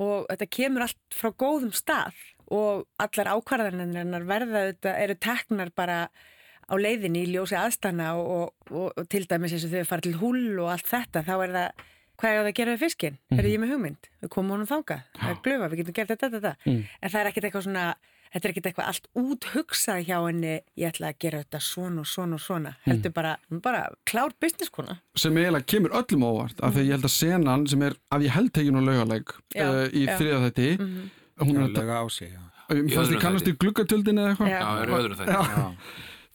og þetta kemur allt frá góðum stað og allar ákvarðanir hennar verða auðvitað, eru teknar bara á leiðinni í ljósi aðstana og, og, og, og til dæmis eins og þau fara til húl og allt þetta, þá er það hvað er það að gera við fiskinn? Mm Er ég með hugmynd? Við komum honum þangað, það er glufa, við getum gert þetta, þetta, þetta. Mm. En það er ekkit eitthvað svona, þetta er ekkit eitthvað allt úthugsað hjá henni, ég ætla að gera þetta svona og svona og svona. Heldur bara, bara klár business kona. sem eiginlega kemur öllum óvart af því ég held að senan sem er að ég held tekinu á laugaleg uh, í já. þriða þetti Mhm. hún er að lega á sig, já. Fannst ég kannast í gluggatöldin eða eitthvað Já. Já, Já.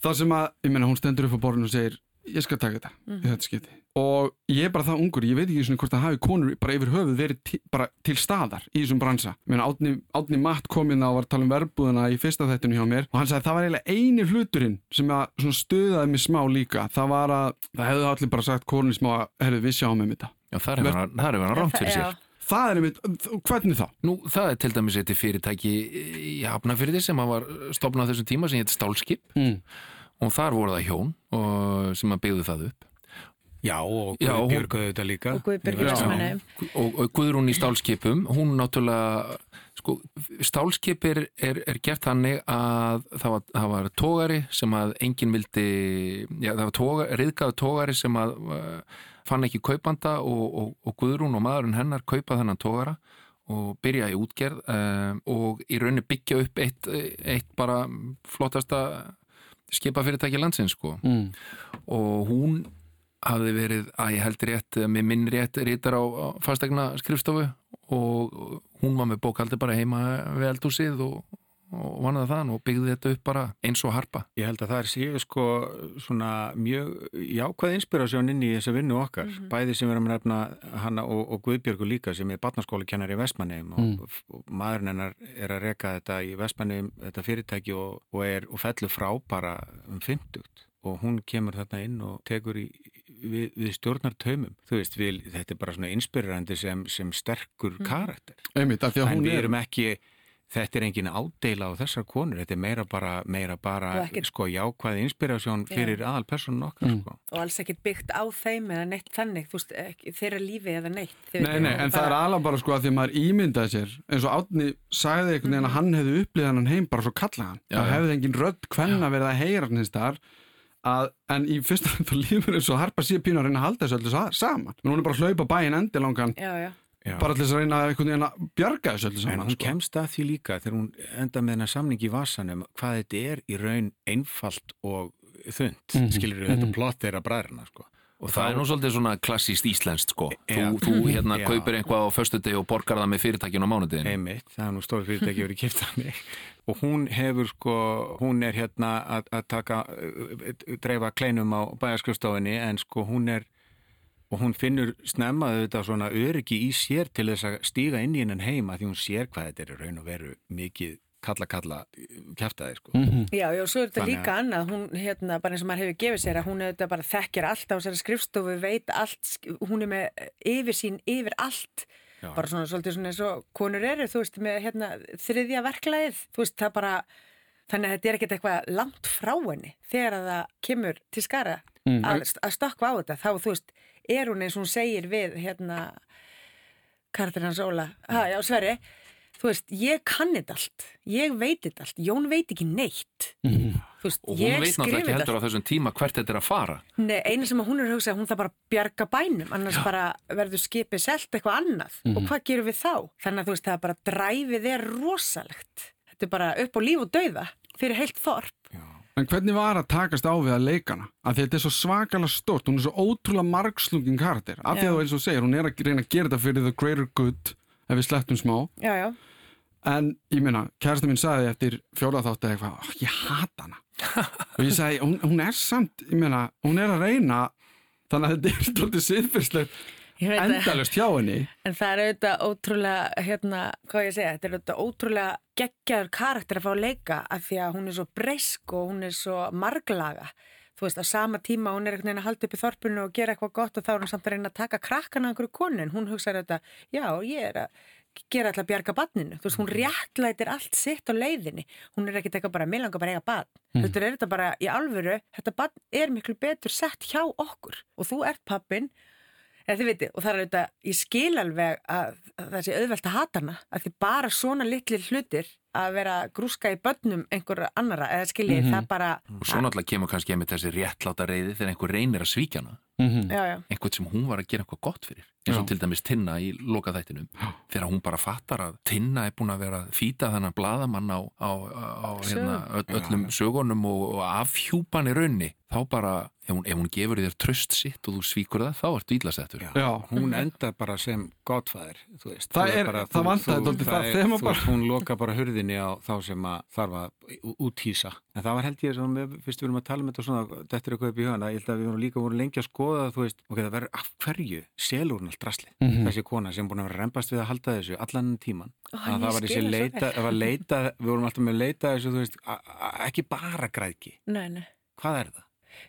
Það sem að, ég meina, hún stendur upp á borðinu og segir ég skal taka þetta Mhm. í þetta skipti og ég er bara það ungur, ég veit ekki svona hvort það hafi konur bara yfir höfuð verið til, bara til staðar í þessum bransa. Ég meina, Átni, Átni Matt kom inn á og var að tala um verbúðuna í fyrsta þættinu hjá mér og hann sagði að það var eiginlega eini hluturinn sem að svona stöðaði mig smá líka það var að, það hefðu allir bara sagt konur smá að, herru, við sjáum með þetta. Já, það er verið er verið rámt fyrir sér Já. Það er einmitt, hvernig þá? Nú, það er til dæmis eitt fyrirtæki í Hafnafyrði sem að var stopnað á þessum tíma sem hétt Stálskip Mm. Og þar voru það hjón og, sem að byggðu það upp Já, og Björg auðvitað líka. og Guðbjörg Já. Ísmennum. og, og Guðrún í stálskipum hún náttúrulega sko, stálskipir er, er gert þannig að það var, það var tógari sem að enginn vildi já, það var tóga, riðgæðu tógari sem að uh, fann ekki kaupanda og, og, og Guðrún og maðurinn hennar kaupa þennan tógara og byrja í útgerð um, og í rauninni byggja upp eitt, eitt bara flottasta skipafyrirtæki landsins sko Mm. og hún hafði verið að ég held rétt með minn rétt rítar á, á fastegna skrifstofu og hún var með bókaldi bara heima við eldúsið og, og vannaði þann og byggði þetta upp bara eins og harpa. Ég held að það er séu sko svona mjög jákvæð inspirasjón inn í þessa vinnu okkar, bæði sem við erum að nefna hana og, og Guðbjörgu líka sem er barnaskólakennar í Vestmanneim og, og maðurinn hennar er að reka þetta í Vestmanneim, þetta fyrirtæki og, og, er, og fellur frá bara um 50 og hún kemur þarna inn og tekur í við, við stjórnar taumum þú veist, við, þetta er bara svona inspirerandi sem, sem sterkur karakter. Einmitt, af því að en hún við er erum ekki þetta er engin ádeila á þessar konur þetta er meira bara, meira bara Og ekkert- sko jákvæði inspirasjón fyrir aðal personun okkar Mm. sko. og alls ekkert byggt á þeim eða neitt þannig, þú veist, ekki, þeirra lífi eða neitt. Nei, nei, en það er alveg bara sko að því að maður ímyndaði sér eins og Átni sagði einhvern veginn að hann hefði upplýðið hann heim bara svo kalla hann Já, það hefði engin rödd hvenna verið að heyra hann hins þar að, en í fyrsta lífur eins og Harpa sé pínu að reyna að halda þessu öllu sa- saman. Hún er bara að hlaupa bæinn endilangan Já, bara til þess að reyna að einhvern veginn að bjarga þessu öllu en saman hún sko. kemst að því líka þegar hún enda með hennar samning í vasanum hvað þetta er í raun einfalt og þund, mm Mhm, -hmm. skilur þetta plott þeirra bræðrina sko. og það er nú svolítið svona klassíst íslenskt sko Já. þú, þú hérna Já. kaupir eitthvað á föstudegi og borgar það með fyrirtækinu á mánudeginu Einmitt, það er nú stóri fyrirtæki verið kipt að mig og hún hefur sko, hún er hérna að, að taka, uh, dreifa kleinum á bæjarskrifstofinni en sko hún er, og hún finnur snemma þetta svona öryggi í sér til þess að stíga inn í hennan heima því hún sér hvað þetta er í raun og veru mikið kalla kalla kæftæði sko. Mhm. Já, já, svo er þetta Þannig líka annað, hún, hérna, bara eins og maður hefur gefið sér að hún auðvitað bara þekkir allt á þessari skrifstofu, veit allt, hún er með yfir sín, yfir allt, Já. bara svona svolítið svona eins og konur eru, þú veist, með hérna þriðja verklæðið, þú veist, það bara, þannig að þetta er ekkert eitthvað langt frá henni þegar að það kemur til skara að, að stökkva á þetta, þá, þú veist, er hún eins og hún segir við, hérna, karakter hans Óla, já, Sverri, þú veist, ég kann þetta allt, ég veit þetta allt, Jón veit ekki neitt, þú veist, og hún veit náttúrulega ekki heldur á þessum tíma hvert þetta er að fara. Nei, eina sem hún er að hugsa, hún þarf bara bjarga bænum, annars bara verður skipið selt eitthvað annað. Og hvað gerum við þá? Þannig að þú veist, það bara dræfið er rosalegt. Þetta er bara upp á líf og dauða fyrir heilt þorp. En hvernig var að takast á við að leikana? Af því að þetta er svo svakalega stort, hún er svo ótrúlega margslungin karakter. Af því að þú eins og segir, hún er að reyna að gera þetta fyrir the greater good, ef við slettum smá. Já, já. En ég meina, kærasta mín sagði eftir fjólaþátti eitthvað, "Ó, ég hata hana. og ég sagði, hún, hún er samt, ég meina, hún er að reyna, þannig að þetta er stoltið að- endalust hjá henni. En það er auðvitað ótrúlega, hérna, hvað ég segja, þetta er auðvitað ótrúlega geggjaður karakter að fá að leika af því að hún er svo breysk og hún er svo marglaga. Þú veist, á sama tíma hún er einhvern veginn að halda upp í þorpinu og gera eitthvað gott og þá er hún samt að reyna að taka krakkana einhverju konin. Hún hugsaði þetta, já, ég er að gera alltaf bjarga badninu. Þú veist, hún réttlætir allt sitt á leiðinni. Hún er ekkert eitthvað bara, mér langar bara eiga bad. Þetta er þetta bara í alvöru, þetta bad er miklu betur sett hjá okkur og þú ert pappin eða þið viti, og það er auðvitað, ég skil alveg að, að það sé auðvelt að hata hana að því bara svona litlir hlutir að vera grúska í börnum einhverja annara, eða skiljið, það bara og svo náttúrulega kemur kannski einmitt þessi réttláta reyði þegar einhver reynir að svíkja hana. Já, já, einhvern sem hún var að gera eitthvað gott fyrir eins og til dæmis Tinna í lokaþættinum. Þegar hún bara fattar að Tinna er búin að vera að fýta þennan bladamann á, á, á hérna, öll, öllum sögunum og, og afhjúpan í raunni þá bara, ef hún, ef hún gefur þér tröst sitt og þú svíkur það, þá ertu ílasettur hún endar bara sem veist. Það Þú er- bara, það vantaði dálítið það er- þema þú bara. veist, Hún loka bara hurðinni á þá sem að þarf að úthýsa. En það var held ég, með- fyrst við erum að tala um þetta svona, þetta er eitthvað upp í hana, ég held að við vorum líka voru lengi að skoða, þú veist, ok, það verður af hverju selur hún allt drasli. Mhm. Þessi kona sem búin að vera rembast við að halda þessu allan tíman. Að ég það var þessi það leita, það leita, við vorum alltaf með að leita þessu, þú veist, ekki bara nei Hvað er það?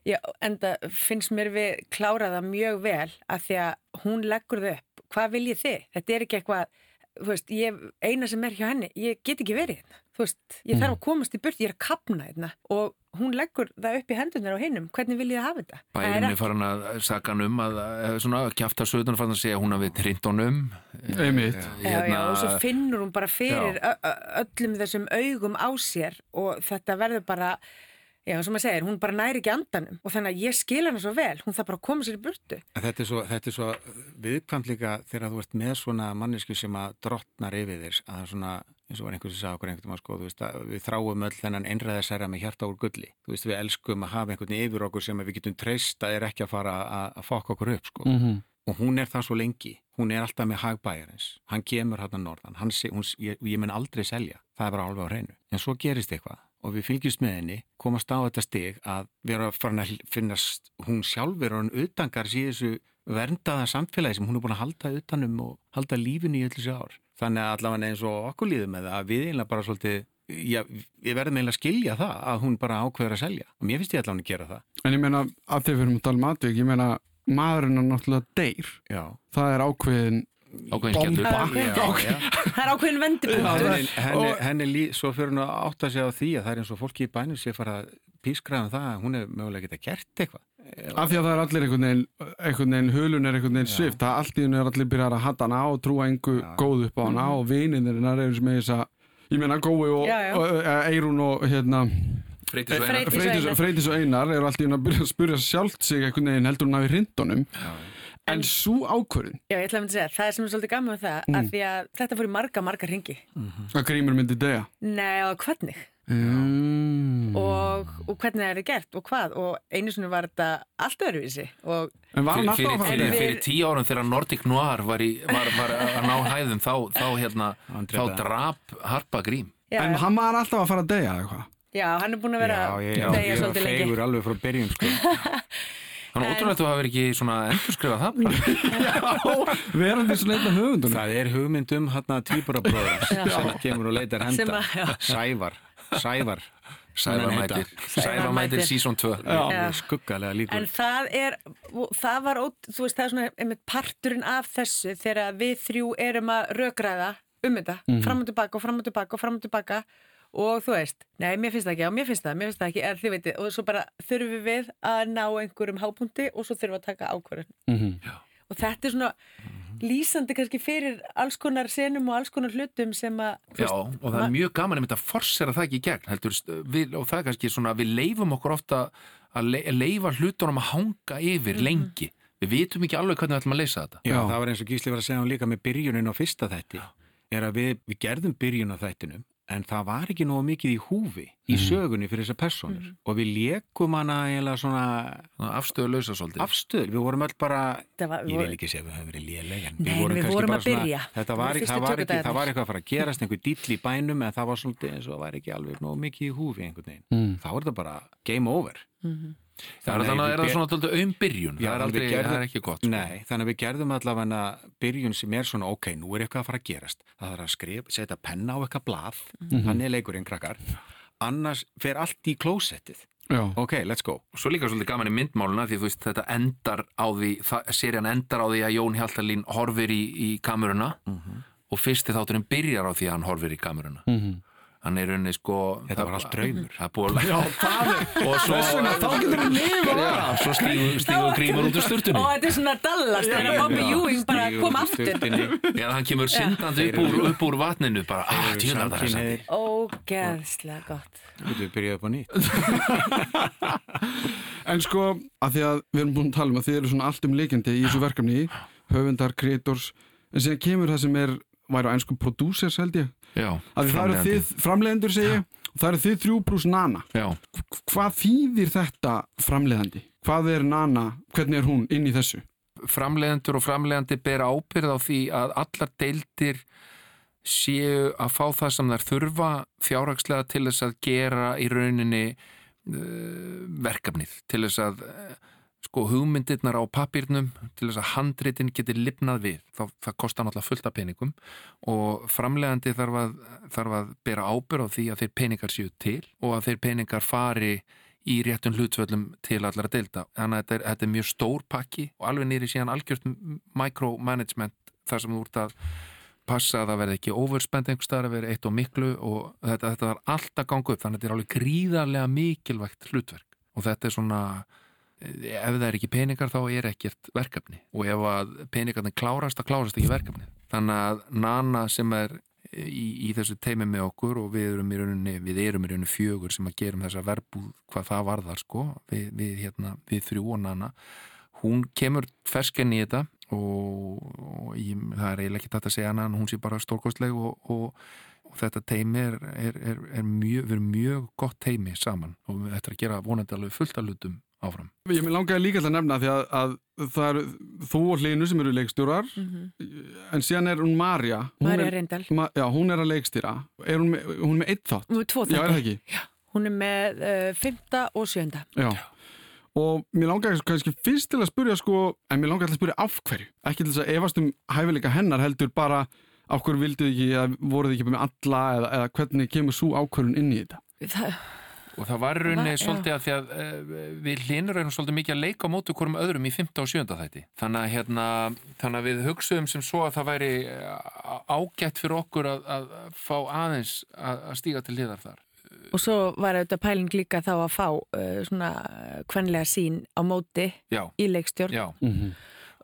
Já, en það finnst mér við klára það mjög vel að því að hún leggur þau upp. Hvað viljið þið? Þetta er ekki eitthvað, þú veist, ég, eina sem er hjá henni, ég get ekki verið hérna. þú veist, ég þarf að komast í burt, ég er að kapna hérna og hún leggur það upp í hendunar á hinnum, hvernig vil ég hafa þetta? Það er Bærinni farin að saka hann um að, að svona, kjafta söðun farin að segja að hún hafi trint honum Einmitt. Já, já, og svo finnur hún bara fyrir Já. öllum þessum augum á sér og þetta verður bara, já, sem maður segir, hún bara næri ekki andanum og þannig að ég skil hana svo vel, hún þarf bara að koma sér í burtu. En Þetta er svo, þetta er svo viðkvæmt líka þegar þú ert með svona mannesku sem að drottnar yfir þér að það er svona, eins og var einhvers að sagði okkur einhvern veginn sko, þú veist að við þráum öll þennan einræðasæra með hjarta úr gulli. Þú veist við elskum að hafa einhvern yfir okkur sem að við getum treyst að er ekki að fara að, að fokka okkur upp sko. Mhm. og hún er það svo lengi, hún er alltaf með hagbæjarins, hann kemur hann norðan. Hann, sé- hún, ég, ég mun aldrei selja. Það er bara alveg á hreinu, en svo gerist eitthvað og við fylgjumst með henni, komast á þetta stig að vera farin að finnast hún sjálfur og hann utangar í þessu verndaða samfélagi sem hún er búin að halda utanum og halda lífinu í öllu sér ár. Þannig að allavega eins og okkur líður með það að við einlega bara svolítið Já, við verðum eiginlega að skilja það að hún bara ákveður að selja. Og mér finnst ég allavega að gera það. En ég meina, að þegar við erum að tala um atvik, ég meina, maðurinn er náttúrulega deyr. Já, Það er ákveðin ákveðin já, já. Það er ákveðin vendipunktur. henni, henni, henni lí, svo fyrir hún að átta sig á því að það er eins og fólki í bænum sé fara að pískraða um það að hún er mögulega geta gert eitthvað Af því að það er allir einhvern veginn, hulun er einhvern veginn svift, það í er allir byrjar að hata hana og trúa einhver Já. góð upp á hana og vininir hennar eru sem þess að, ég meina Gói og, Já, já. og e, Eirún og hérna, Freydís og. Einar. Í hennu að byrja að spyrja sjálft sig einhvern veginn heldur hún hafi hrindunum, en svo ákvörðin Já, ég ætla að mynda að segja, það er sem er svolítið gaman með það, Mm. að því að þetta fór í marga, marga ringi. að grímur myndi degja. Nei, og hvernig? Mm. Og, og hvernig er þetta gert og hvað? Og einu sinni var þetta allt öðruvísi og En var hann alltaf að fyrir, fyrir, fyrir tíu árum þegar Nordic Noir var, í, var, var að ná hæðum þá, þá, hérna, þá drap Harpa Grím já, En hann var alltaf að fara að degja eða eitthvað. já, hann er búin að vera Já, ég, að ég var svolítið lengi. fegur alveg frá byrjun sko. Þannig ótrúlega að þú hafi ekki svona endurskrifað það bara. Verandi svona einn af höfundunum. Það er hugmynd um hérna tvíburabróðar sem kemur og leitar henda. Að- já. Sævar, Sævar. Sæfa Hann mætir, heita. Sæfa mætir season 2 Já. Skuggalega líkur. En það er, það var, ót, þú veist, það er svona einmitt parturinn af þessu þegar við þrjú erum að rökræða um þetta, fram og tilbaka og fram og tilbaka og fram og tilbaka og þú veist, nei, mér finnst það ekki, já, mér finnst það, mér finnst það ekki, eða þið veitir, og svo bara þurfum við að ná einhverjum hápunkti og svo þurfum við að taka ákvörðun. Mhm. Og þetta er svona lýsandi kannski fyrir alls konar senum og alls konar hlutum sem að, Já, og það er mjög gaman einmitt að forsera það ekki í gegn heldur, við, og það er kannski svona við leifum okkur ofta að le, leifa hlutunum að hanga yfir lengi við vitum ekki alveg hvernig við ætlum að leysa þetta Já, Já. það var eins og Gísli var að segja hún líka með byrjunin á fyrsta þætti er að við, við gerðum byrjun á þættinum en það var ekki nógu mikið í húfi í sögunni fyrir þessar personur og við lékum hana svona afstöðu lausa svolítið. afstöð, við vorum öll bara var- ég vil ekki segja að við höfum verið léleg en Nei, við vorum við vorum að byrja. svona þetta Það var, ekki, það, var ekki, það var eitthvað að fara að gerast einhver dýll í bænum en það var svolítið eins og það var ekki alveg nógu mikið í húfi einhvern veginn, Mm. þá er það bara game over. Það er þannig að er það svona tóltu um byrjun. Já, það er, aldrei, gerðum- það er ekki gott sko. Nei, þannig að við gerðum allavega byrjun sem er svona, ok, nú er eitthvað að fara að gerast. Það er að skrifa, setja penna á eitthvað blað. Þannig er leikurinn krakkar. Annars fer allt í klósettið. Já. ok, let's go. Og svo líka svolítið gaman í myndmáluna því þú veist þetta endar á því það, serían endar á því að Jón Hjaltalín horfir í, í kameruna. Og fyrsti þátturinn byrjar á því að hann horfir í kameruna. Mhm. Hann er unni sko Þetta var allt draumur. það búið að Já, það og svo, þá getur við lifa já, svo stígur, stígur grímur út úr sturtunni Og þetta er svona Dallas, þegar Bobby Ewing bara kom aftur. Já, hann kemur syndandi upp úr, upp úr vatninu bara, ah, tjóðan það er samkynhneigðir. Ógeðslega gott. Við byrjuðum upp á nýtt En sko, að því að við erum búin að tala um að þið eru svona allt um leikjandi í þessu verkefni höfundar, creators en síðan kemur það sem er, væri á einsku producers held ég, Já, að það eru þið framleiðendur segi, og það eru þið þrjú brús nana. Já, hvað þýðir þetta framleiðandi? Hvað er nana, hvernig er hún inn í þessu? framleiðendur og framleiðandi ber ábyrð á því að allar deildir séu að fá það sem þær þurfa fjárhagslega til þess að gera í rauninni uh, verkefnið til þess að uh, sko hugmyndirnar á papírnum til þess að handritin geti lifnað við þá það kostar náttúrulega fullt af peningum og framleiðandi þarf að, þarf að bera ábyrð á því að þeir peningar séu til og að þeir peningar fari í réttun hlutvöllum til allara deilda. Þannig að þetta er, þetta er mjög stór pakki og alveg nýri síðan algjört micromanagement þar sem þú ert að passa að það verði ekki overspend einhver staðar að verði eitt og miklu og þetta, þetta þarf allt að ganga upp þannig að þetta er alveg gríðarlega mikilvægt hlutverk og þetta er svona ef það er ekki peningar þá er ekkert verkefni. Og ef að peningarnir klárast þá klárast ekki verkefni þannig að Nana sem er í, í þessu teimi með okkur og við erum í rauninni, við erum í rauninni fjögur sem að gerum þessa verbúð hvað það varðar sko. Við, við, hérna, við þrjú og Nana. Hún kemur fersken í þetta og, og ég, það er eiginlega ekki þetta að segja hana en hún sé bara stórkostleg og, og, og þetta teimi er, er, er, er mjög, mjög gott teimi saman. Og við ættum að gera vonandi alveg fullt að lutum áfram. Ég með langaði líka til að nefna því að, að það eru þú og Hlinu sem eru leikstjórar mm -hmm. en síðan er hún Marja Marja Reyndal. Ma, Já, hún er að leikstýra. Er hún með, hún er með eitt þátt? Hún er tvo þátt Hún er með uh, fymta og sjönda Já. Og mér langar kannski fyrst til að spurja sko, en mér langar til að spurja af hverju? Ekki til þess að efast um hæfileika hennar heldur bara af hverju vildu ekki eða voruð ekki með alla eða, eða hvernig kemur svo ákvörðun inn í þetta? Það Og það var rauninni svolítið að því að uh, við hlinur erum svolítið mikið að leika á mótu hverjum öðrum í 15 og 7. þætti. Þannig að, hérna, þannig að við hugsuðum sem svo að það væri eh, ágætt fyrir okkur að, að fá aðeins að, að stíga til liðar þar. Og svo var auðvitað pæling líka þá að fá uh, svona kvenlega sín á móti Já. í leikstjórn. Já, mm -hmm.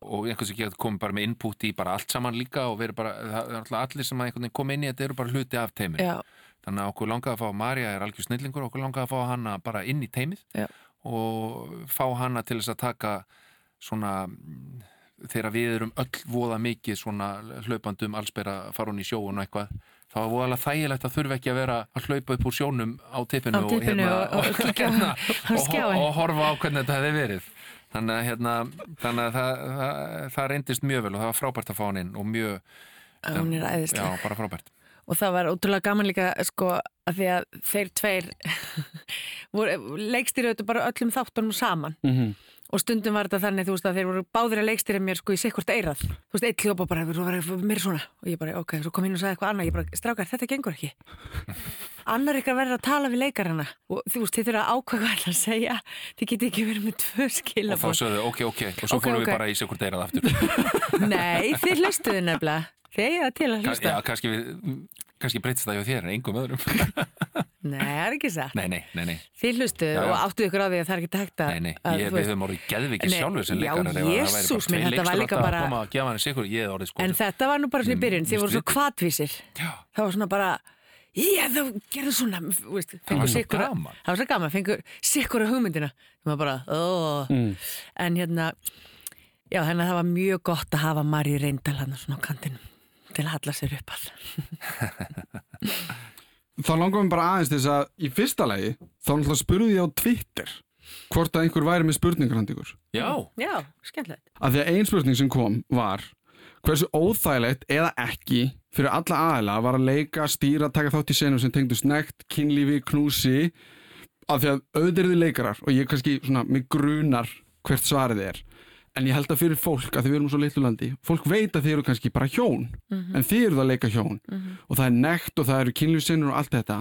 og einhvers veginn getur komið bara með input í bara allt saman líka og verið bara, það er allir sem að koma inn í þetta eru bara hluti af teiminu. Já. Þannig að okkur langaði að fá, Marja er algjör snillingur, okkur langaði að fá hanna bara inn í teimið Já. og fá hanna til þess að taka svona, þegar við erum öll voða mikið svona hlaupandum allsbera fara hún í sjóun og eitthvað, þá var voðalega þægilegt að þurfa ekki að vera að hlaupa upp úr sjónum á tippinu, á tippinu og, og, og, hérna, og horfa á hvernig þetta hefði verið. Þannig að, hérna, þannig að það, það, það reyndist mjög vel og það var frábært að fá hann inn og mjög... Er. Já, bara frábært og það var ótrúlega gaman líka sko að því að þeir tveir leikstýrið þetta bara öllum þáttunum saman. Mm -hmm. og stundum var þetta þannig þú veist að þeir voru báðir að leikstýra mér sko í sikkurt eirað. Þú veist, eitt hljópa bara, mér svona. Og ég bara, ok, svo kom hinn og sagði eitthvað annað. Ég bara, strákar, þetta gengur ekki. Annar ykkar verður að tala við leikarana. Og þú veist, þið þurfa að ákvæða hvað það að segja. Þið geti ekki verið með tvö skil og þá sögðu, ok, ok, og svo okay, fórum okay. við bara í sikkurt eirað aftur. Nei, þið hlustuðu nefnilega Þegar til að hlusta. Já, kannski, kannski breytist það hjá þér en engum öðrum. nei, það er ekki það. Nei, nei, nei, nei. Þið hlustu já, já. og áttu ykkur á því að það er ekki takt að... Nei, nei, ég, við höfum orðið geðvikið sjálfur sem leikar. Já, jésús minn, þetta var líka bara... Að orðið sko. En þetta var nú bara svona í byrjun, þið voru svo kvatvísir. Já. Það var svona bara... Já, þú gerðu svona, veist, það var svo gaman. Það var svo gaman, fengur sikkur á hugmyndina. Það var bara, óóó. Mm. En hérna, já, að það var mjög gott að hafa Marju Reyndal hann svona á kantinum til að halla sér upp all Þá langum við bara aðeins þess að í fyrsta lagi þá náttúrulega spurði ég á Twitter hvort að einhver væri með spurningar hann ykkur. Já, Já, skemmtilegt. Af því að ein spurning sem kom var hversu óþægilegt eða ekki fyrir alla aðila var að leika, stýra, taka þátt í senum sem tengdu snegt, kynlífi, knúsi af því að þið leikarar og ég kannski svona mig grunar hvert svarið er en ég held að fyrir fólk að þið verum svo litlu landi fólk veit að þið eru kannski bara hjón mm -hmm. en þið eru það að leika hjón mm -hmm. og það er nekt og það eru kynljusinnur og allt þetta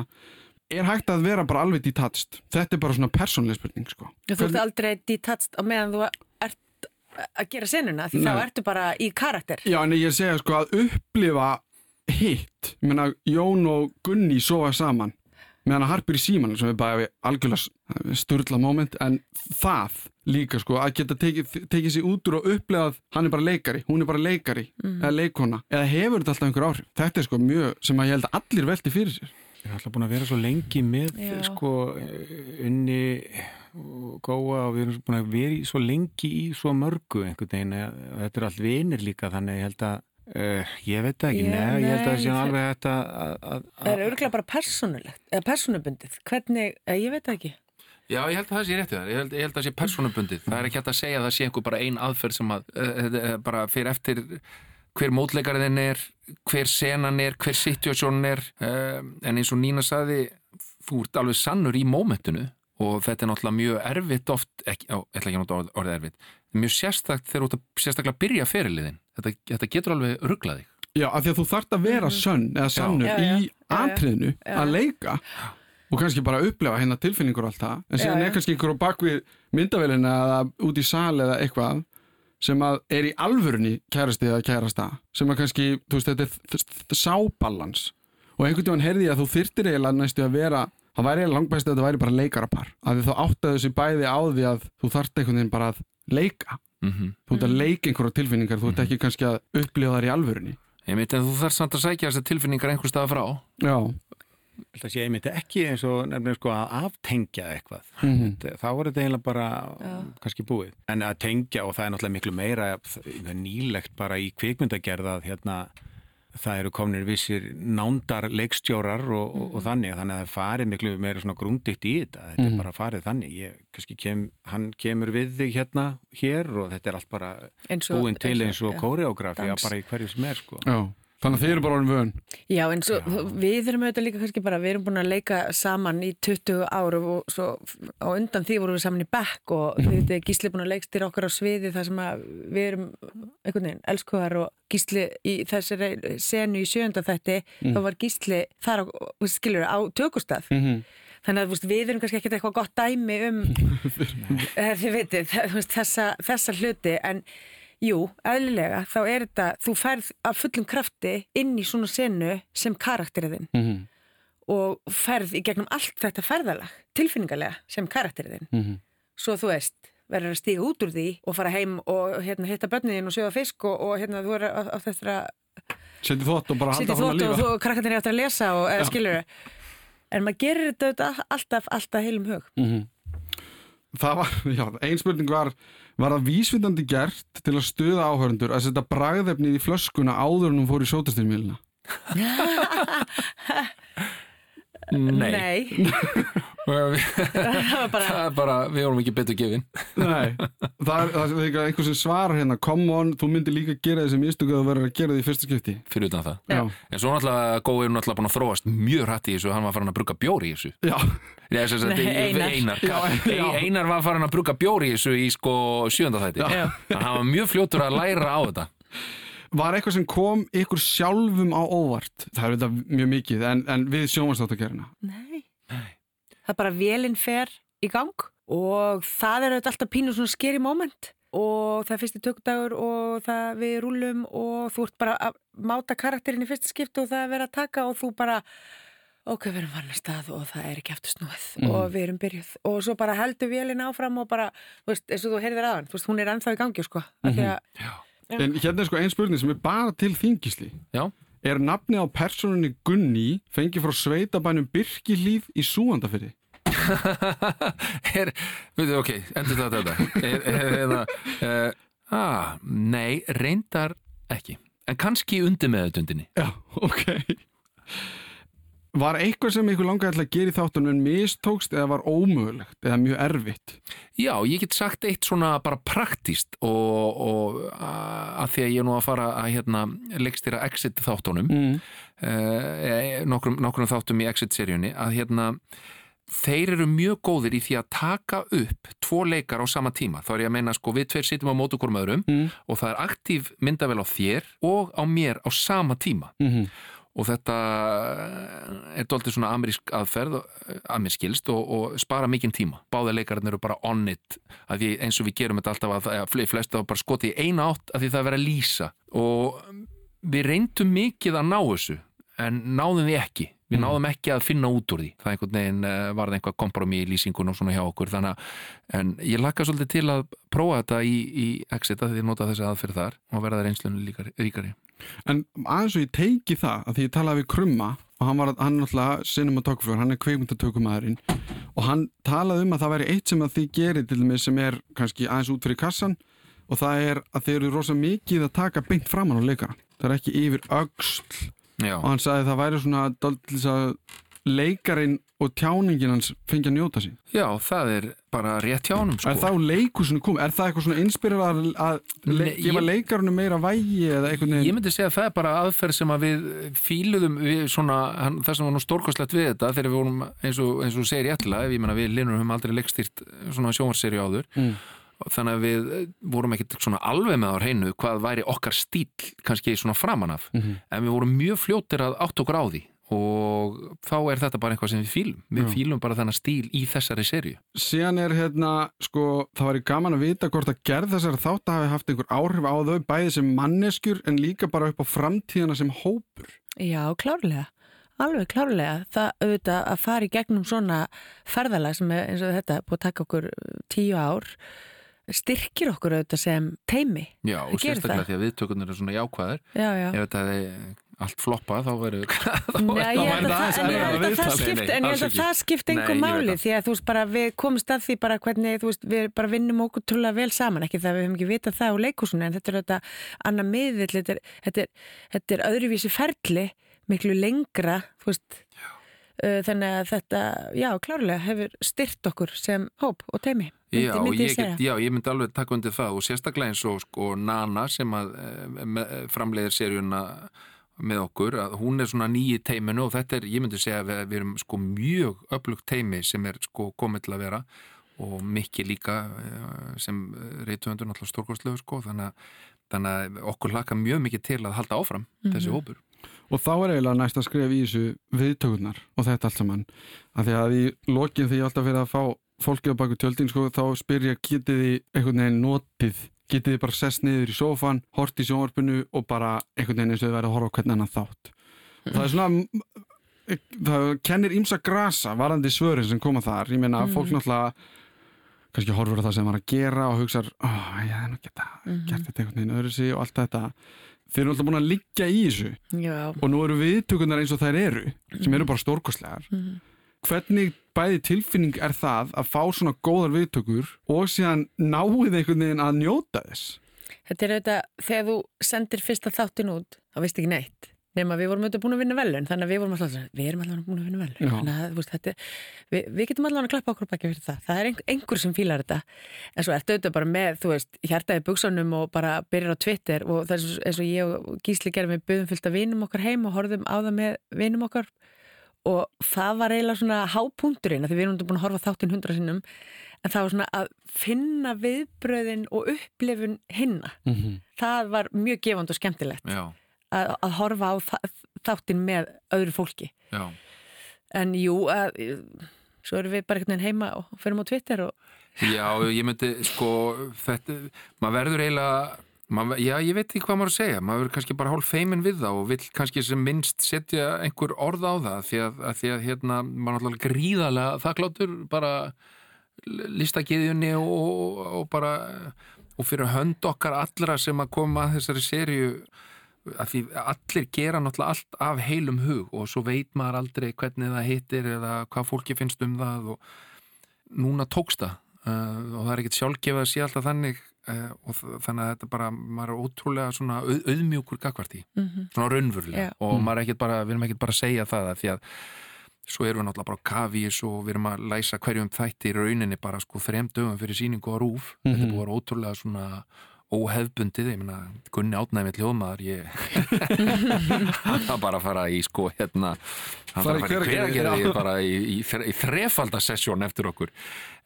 er hægt að vera bara alveg detached þetta er bara svona persónlega spurning sko. Þú ert aldrei detached á meðan þú ert að gera sinnuna því Nei. þá ertu bara í karakter Já en ég segja sko að upplifa hitt, ég menna Jón og Gunni sofa saman meðan að harpir í síman sem er bara algjörlega sturla moment en það líka sko að geta tekið, tekið sér út úr og upplegað hann er bara leikari, hún er bara leikari mm. eða leikona, eða hefur þetta alltaf einhver áhrif? Þetta er sko mjög sem að ég held að allir veldi fyrir sér. Ég er alltaf búin að vera svo lengi með Já. sko unni og góða og við erum búin að vera svo lengi í svo mörgu einhvern veginn og þetta er allt vinir líka þannig ég held að Uh, ég veit ekki, neða, ég held að það sé alveg þetta Það er örgulega bara personulegt, eða personubundið hvernig, eh, ég veit ekki Já, ég held að það sé réttið þar, ég held, ég held að það sé personubundið það er ekki hægt að segja að það sé einhver bara ein aðferð sem að, uh, bara fyrir eftir hver mótleikarinn er hver senan er, hver situasjónin er. Uh, en eins og Nína saði þú ert alveg sannur í mómentinu og þetta er náttúrulega mjög erfitt oft, ekki, á, ég ætla ekki að nota orðið erfitt mjög sérstakt þegar þú ert að sérstaklega byrja feriliðin þetta, þetta getur alveg rugglaði Já, af því að þú þart að vera mhm. sönn eða sannur já, já, í atriðinu að leika og kannski bara upplefa hérna tilfinningur og allt það. En síðan er kannski einhver á bakvið myndavélina eða út í sal eða eitthvað sem að er í alvörunni kærasti eða kærasta sem að kannski, þú veist, þetta er sábalans. Og einhvern tímann heyrði ég að þú þyrtir eiginlega næstu að vera það væri eiginlega langbæst að þetta væri bara leikarapar. Að því þá áttaðu sig bæði á því að þú þarft einhvern veginn bara að leika. Mm þú ert að leika einhverja tilfinningar, þú ert ekki kannski að upplifa þær í alvörunni. Ég veit en þú þarf samt að sækja þessar tilfinningar einhver stað frá. Já, Það sé einmitt ekki eins og nefnilega sko að aftengja eitthvað. Mhm. Þetta- Þá er þetta eiginlega bara Já. kannski búið. En að tengja og það er náttúrulega miklu meira nýlegt bara í kvikmyndagerða að hérna það eru komnir vissir nándar leikstjórar og, og, og þannig þannig að það er farið miklu meira svona grúnditt í þetta þetta Mhm. er bara farið þannig ég, kem, hann kemur við þig hérna hér og þetta er allt bara og, búin til eins og já. kóreografi dans. bara í hverju sem er sko já Þannig að þeir eru bara orðin vön. Já, eins og við erum auðvitað líka kannski bara, við erum búin að leika saman í 20 áru og svo á undan því vorum við saman í bekk og við veitum Gísli er búin að leikstýra okkar á sviði þar sem að við erum einhvern veginn elskuðar og Gísli í þessari senu í sjönda þætti þá var Gísli þar á, skilur, á tökustað. Mm -hmm. þannig að við erum kannski ekkert eitthvað gott dæmi um eh, þið veist, þessa, þessa hluti en jú, eðlilega þá er þetta, þú ferð af fullum krafti inn í svona senu sem karakteriðin Mhm. og ferð í gegnum allt þetta ferðalag tilfinningarlega sem karakteriðin Mhm. svo þú veist, verður að stíga út úr því og fara heim og hérna, hitta börniðin og sjóða fisk og, og hérna, þú er á, á þetta Setið þótt og bara halda hún að þótt og lífa þú, krakkarnir er eftir að lesa og eða skilur en maður gerir þetta alltaf, alltaf heilum hug Mhm. Það var, já, ein spurning var Var það vísvindandi gert til að stuða áhörundur að setja bragðefnið í flöskuna áður en hún fór í sótastilmíluna? Nei, var bara það er bara, við vorum ekki betur gefin. Nei, það er, það er eitthvað sem svarar hérna come on, þú myndir líka gera þessi mistöku að þú verður að gera því í fyrsta skipti. Fyrir utan það. Já, En svo náttúrulega Gói er náttúrulega búin að þróast mjög hrætt í þessu, hann var farin að brugga bjóri í þessu. Já, Nei, sem sagt, Nei, í- Einar. Einar. Já, já. Einar var farin að brugga bjóri í þessu í sko sjönda þætti. Já. Þannig að hann var mjög fljótur að læra á þetta. Var eitthvað sem kom ykkur sjálfum á óvart? Það er þetta mjög mikið, en, en við sjómanstáttakerina Nei. Það bara vélinn fer í gang og það er auðvitað alltaf pínu svona skeri moment og það er fyrsti tökudagur og það við rúlum og þú ert bara að máta karakterinn í fyrsta skipti og það er verið að taka og þú bara ok, við erum varna stað og það er ekki aftur snúið Mhm. og við erum byrjuð og svo bara heldur vélinn áfram og bara, þú veist, eins og þú heyrðir aðan þú veist, hún er ennþá í gangi, sko mm -hmm. að, Já. En hérna er sko ein spurning sem er bara til þingisli Já, Er nafnið á personunni Gunni fengið frá sveitabænum Birkilíð í Súandafyrði? er, veitu, ok, endur það þetta. Er, er, er, er, ah, Nei, reyndar ekki. En kannski undir með þetta Já, ok Var eitthvað sem ykkur langaði að gera í þáttunum en mistókst eða var ómögulegt eða mjög erfitt? Já, ég get sagt eitt svona bara praktíst og, og að því að ég er nú að fara að hérna, leikstýra exit þáttunum Mm. uh, nokkrum, nokkrum þáttum í exit-seríunni að hérna þeir eru mjög góðir í því að taka upp tvo leikar á sama tíma þá er ég að meina sko við tveir sitjum á mótu hvorm öðrum Mm. og það er aktív myndavel á þér og á mér á sama tíma Mm -hmm. Og þetta er doldið svona amerísk aðferð að mér skilst og, og spara mikinn tíma. Báði leikarinn eru bara on it að því eins og við gerum þetta alltaf að, að flest á bara skoti í eina átt að því það er að lýsa. Og við reyndum mikið að ná þessu en náðum við ekki. Við náðum ekki að finna út úr því. Það einhvern veginn uh, varð einhvað kompromi í lýsingun og svona hjá okkur. Þannig að en ég lakka svolítið til að prófa þetta í, í exit að því ég nota þessi aðferð þar og verða reynslunni líkari, ríkari En aðeins og ég teiki það að því ég talaði við Krumma og hann var hann náttúrulega cinematographer, hann er kveikmyndatökumæðurinn og hann talaði um að það væri eitt sem að þið gerir til dæmis sem er kannski aðeins út fyrir kassan og það er að þeir eru rosa mikið að taka beint framann á leikara. Það er ekki yfir öxl Já, og hann sagði að það væri svona dálítið að leikarin og tjáningin hans fengi að njóta sín Já, það er bara rétt hjá honum sko. Er það á leikusinu komið? Er það eitthvað svona inspirað að, að le Nei, gefa ég- leikarinu meira vægi eða einhvern Ég veginn? myndi segja að það er bara aðferð sem að við fíluðum við svona, hann, það sem var nú stórkostlegt við þetta þegar við vorum eins og, eins og segir ég ætla ef ég menna við linur höfum aldrei leikstýrt svona sjónvarseri áður Mm. þannig að við vorum ekkert svona alveg með á hreinu hvað væri okkar stíl kannski svona framan af Mhm. en við vorum mjög fljótir að átt okkur á því og þá er þetta bara eitthvað sem við fýlum við Já. fýlum bara þennan stíl í þessari serju Síðan er hérna, sko, það væri gaman að vita hvort að gerð þessar þátt hafi haft einhver áhrif á þau, bæði sem manneskjur en líka bara upp á framtíðina sem hópur. Já, klárlega. Alveg klárlega. Það auðvitað að fara í gegnum svona ferðalag sem er eins og þetta búið að taka okkur tíu ár styrkir okkur auðvitað sem teimi. Já, og sérstaklega það. því að viðtökurnar eru svona jákvæðir Já, já. ef þetta allt floppa þá verður Nei, ég held að aðeins það, en ég erfiðara held að viðtal. það Nei, skipti, nei, en ég held að það ég veit máli því að þú veist bara við komumst að því bara hvernig þú veist við bara vinnum okkur trúlega vel saman ekki það við höfum ekki vitað það á leikúsinu en þetta er þetta annað miðill þetta er, þetta er, þetta er öðruvísi ferli miklu lengra þú veist. Uh, þannig að þetta, já klárlega hefur styrt okkur sem hóp og teimi myndi, Já, myndi ég get, já, ég myndi alveg taka undir það og sérstaklega eins og sko, Nana sem að e, framleiðir seríuna með okkur, að hún er svona nýji teiminu og þetta er, ég myndi segja að við, erum sko mjög öflugt teimi sem er sko komið til að vera og mikið líka eh, sem reytuöndur náttúrulega stórkostlegu sko þannig að, þannig að okkur laka mjög mikið til að halda áfram þessi hópur. Og þá er eiginlega næst að skrifa í þessu viðtökurnar og þetta allt saman. Af því að í lokin þegar ég alltaf fyrir að fá fólkið á baku tjöldin, sko, þá spyr ég getið þið einhvern veginn notið, getið þið bara sest niður í sófan, hort í sjónvarpinu og bara einhvern veginn eins og þið verið að horfa hvernig annan þátt. Það er svona, það kennir ímsa grasa varandi svörin sem koma þar. Ég meina að fólk náttúrulega kannski horfur á það sem var að gera og hugsa, oh, ég hef nú geta gert þetta einhvern veginn öðru sig og allt þetta. Þeir eru alltaf búin að liggja í þessu. Já, og nú eru viðtökunar eins og þær eru sem eru bara stórkostlegar. Hvernig bæði tilfinning er það að fá svona góðar viðtökur og síðan náið einhvern veginn að njóta þess. Þetta er auðvitað þegar þú sendir fyrsta þáttin út þá veist ekki neitt nema við vorum auðvitað búin að vinna velun þannig að við vorum alltaf við erum alltaf búin að vinna velun þannig að veist, þetta, við, við getum alltaf að klappa okkur baki fyrir það. Það er einhver, einhver sem fílar þetta. En svo ertu auðvitað bara með, veist, hjartaði buksanum og bara byrjar á Twitter og það er eins og- ég og Gísli gerum við buðum fullt af vinum okkar heim og horfðum á það með vinum okkar og það var eiginlega svona hápunkturinn því við erum búin að horfa þáttinn hundra sinnum en það var svona að finna viðbröðin og upplifun hinna mm -hmm. það var mjög gefand og skemmtilegt að, að horfa á þáttinn með öðru fólki já. en jú, að, svo erum við bara einhvern veginn heima og fyrir á Twitter og Já, ég myndi, sko, þetta, maður verður eiginlega, maður, já, ég veit ekki hvað maður að segja, maður verður kannski bara hálf feimin við það og vill kannski sem minnst setja einhver orð á það, því að, að, því að hérna, maður er alltaf gríðarlega þakkláttur bara listagiðjunni og, og, og bara, og fyrir hönd okkar allra sem að koma að þessari serju, að því allir gera náttúrulega allt af heilum hug og svo veit maður aldrei hvernig það hittir eða hvað fólki finnst um það og núna tókst það. Uh, og það er ekkert sjálfgefið að sé alltaf þannig uh, og þannig að þetta bara maður er ótrúlega svona auð, auðmjúkur gagvart í, Mhm. svona raunverulega. Já. og maður er ekkert bara, við erum ekkert bara að segja það að því að svo erum við náttúrulega bara á kafís og við erum að læsa hverjum þætti í rauninni bara sko þrem dögum fyrir síningu á rúf þetta er búið að vera ótrúlega svona óhefbundið, ég meina Gunni átnæmi hljóðmaður, ég var bara að fara í sko hérna, var í að fara í já. bara í, í, í þrefaldasessjón eftir okkur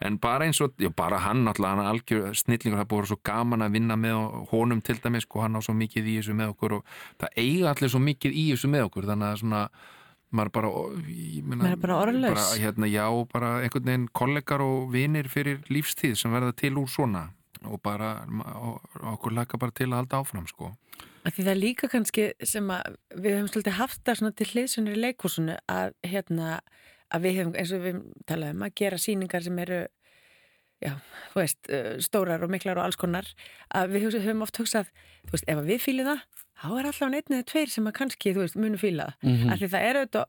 en bara eins og, já bara hann náttúrulega, hann er algjör snillingur, það búið svo gaman að vinna með honum til dæmis, sko hann á svo mikið í þessu með okkur og það eiga allir svo mikið í þessu með okkur, þannig að svona maður bara, ég meina, Maður er bara orðlaus. bara, hérna, já, bara einhvern veginn kollegar og vinir fyrir lífstíð sem verða til úr svona og bara, og, og okkur laka bara til að halda áfram, sko að því það er líka kannski sem að við höfum svolítið haft það svona til hliðsunir í leikúsinu að hérna að við höfum eins og við talaðum að gera sýningar sem eru já, þú veist, stórar og miklar og alls konar að við höfum oft hugsað þú veist, ef að við fýlum það þá er alltaf einn eða tveir sem að kannski, þú veist, munu fýla það Mhm. af því það er auðvitað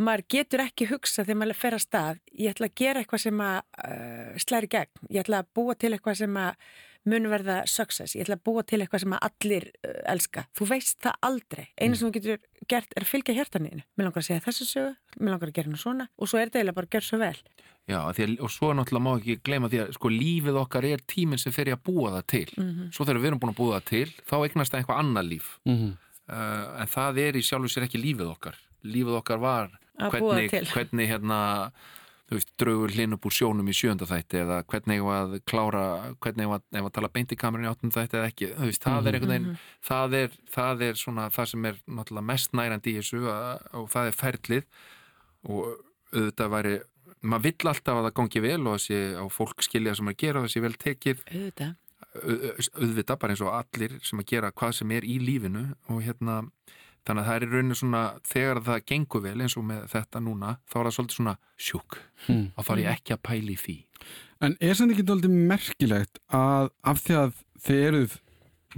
maður getur ekki hugsa þegar maður fer að stað ég ætla að gera eitthvað sem að uh, slæri gegn, ég ætla að búa til eitthvað sem að mun verða success, ég ætla að búa til eitthvað sem að allir uh, elska, þú veist það aldrei. Einu sem þú getur gert er að fylgja hjartaninu mér langar að segja þessu sögu, mér langar að gera hana svona og svo er þetta eiginlega bara að gera svo vel. Já, að, og svo náttúrulega má ekki gleyma því að sko lífið okkar er tíminn sem fer ég að búa það til. Mhm. svo þegar við erum búin að búa það til þá eignast það eitthvað annað líf. Mhm. uh, en það er í sjálfu sér ekki lífið okkar. Lífið okkar var hvernig, hvernig hérna veist, draugur hlinn upp úr sjónum í sjönda þætti eða hvernig ég að klára hvernig ég að, að tala beint í kamerin í áttum þætti eða ekki, þú veist, það er einhvern veginn það er, það er svona það sem er náttúrulega mest nærandi í þessu að, og það er ferlið og auðvitað væri maður vill alltaf að það gangi vel og þessi á fólk skilja sem að gera þessi vel tekið. Auðvitað. auðvitað bara eins og allir sem að gera hvað sem er í lífinu og hérna þannig að það er rauninu svona þegar það gengur vel eins og með þetta núna þá er það svolítið svona sjúk. Hmm. þá þarf ég ekki að pæli því. En er sem ekki doldið merkilegt að af því að þið eruð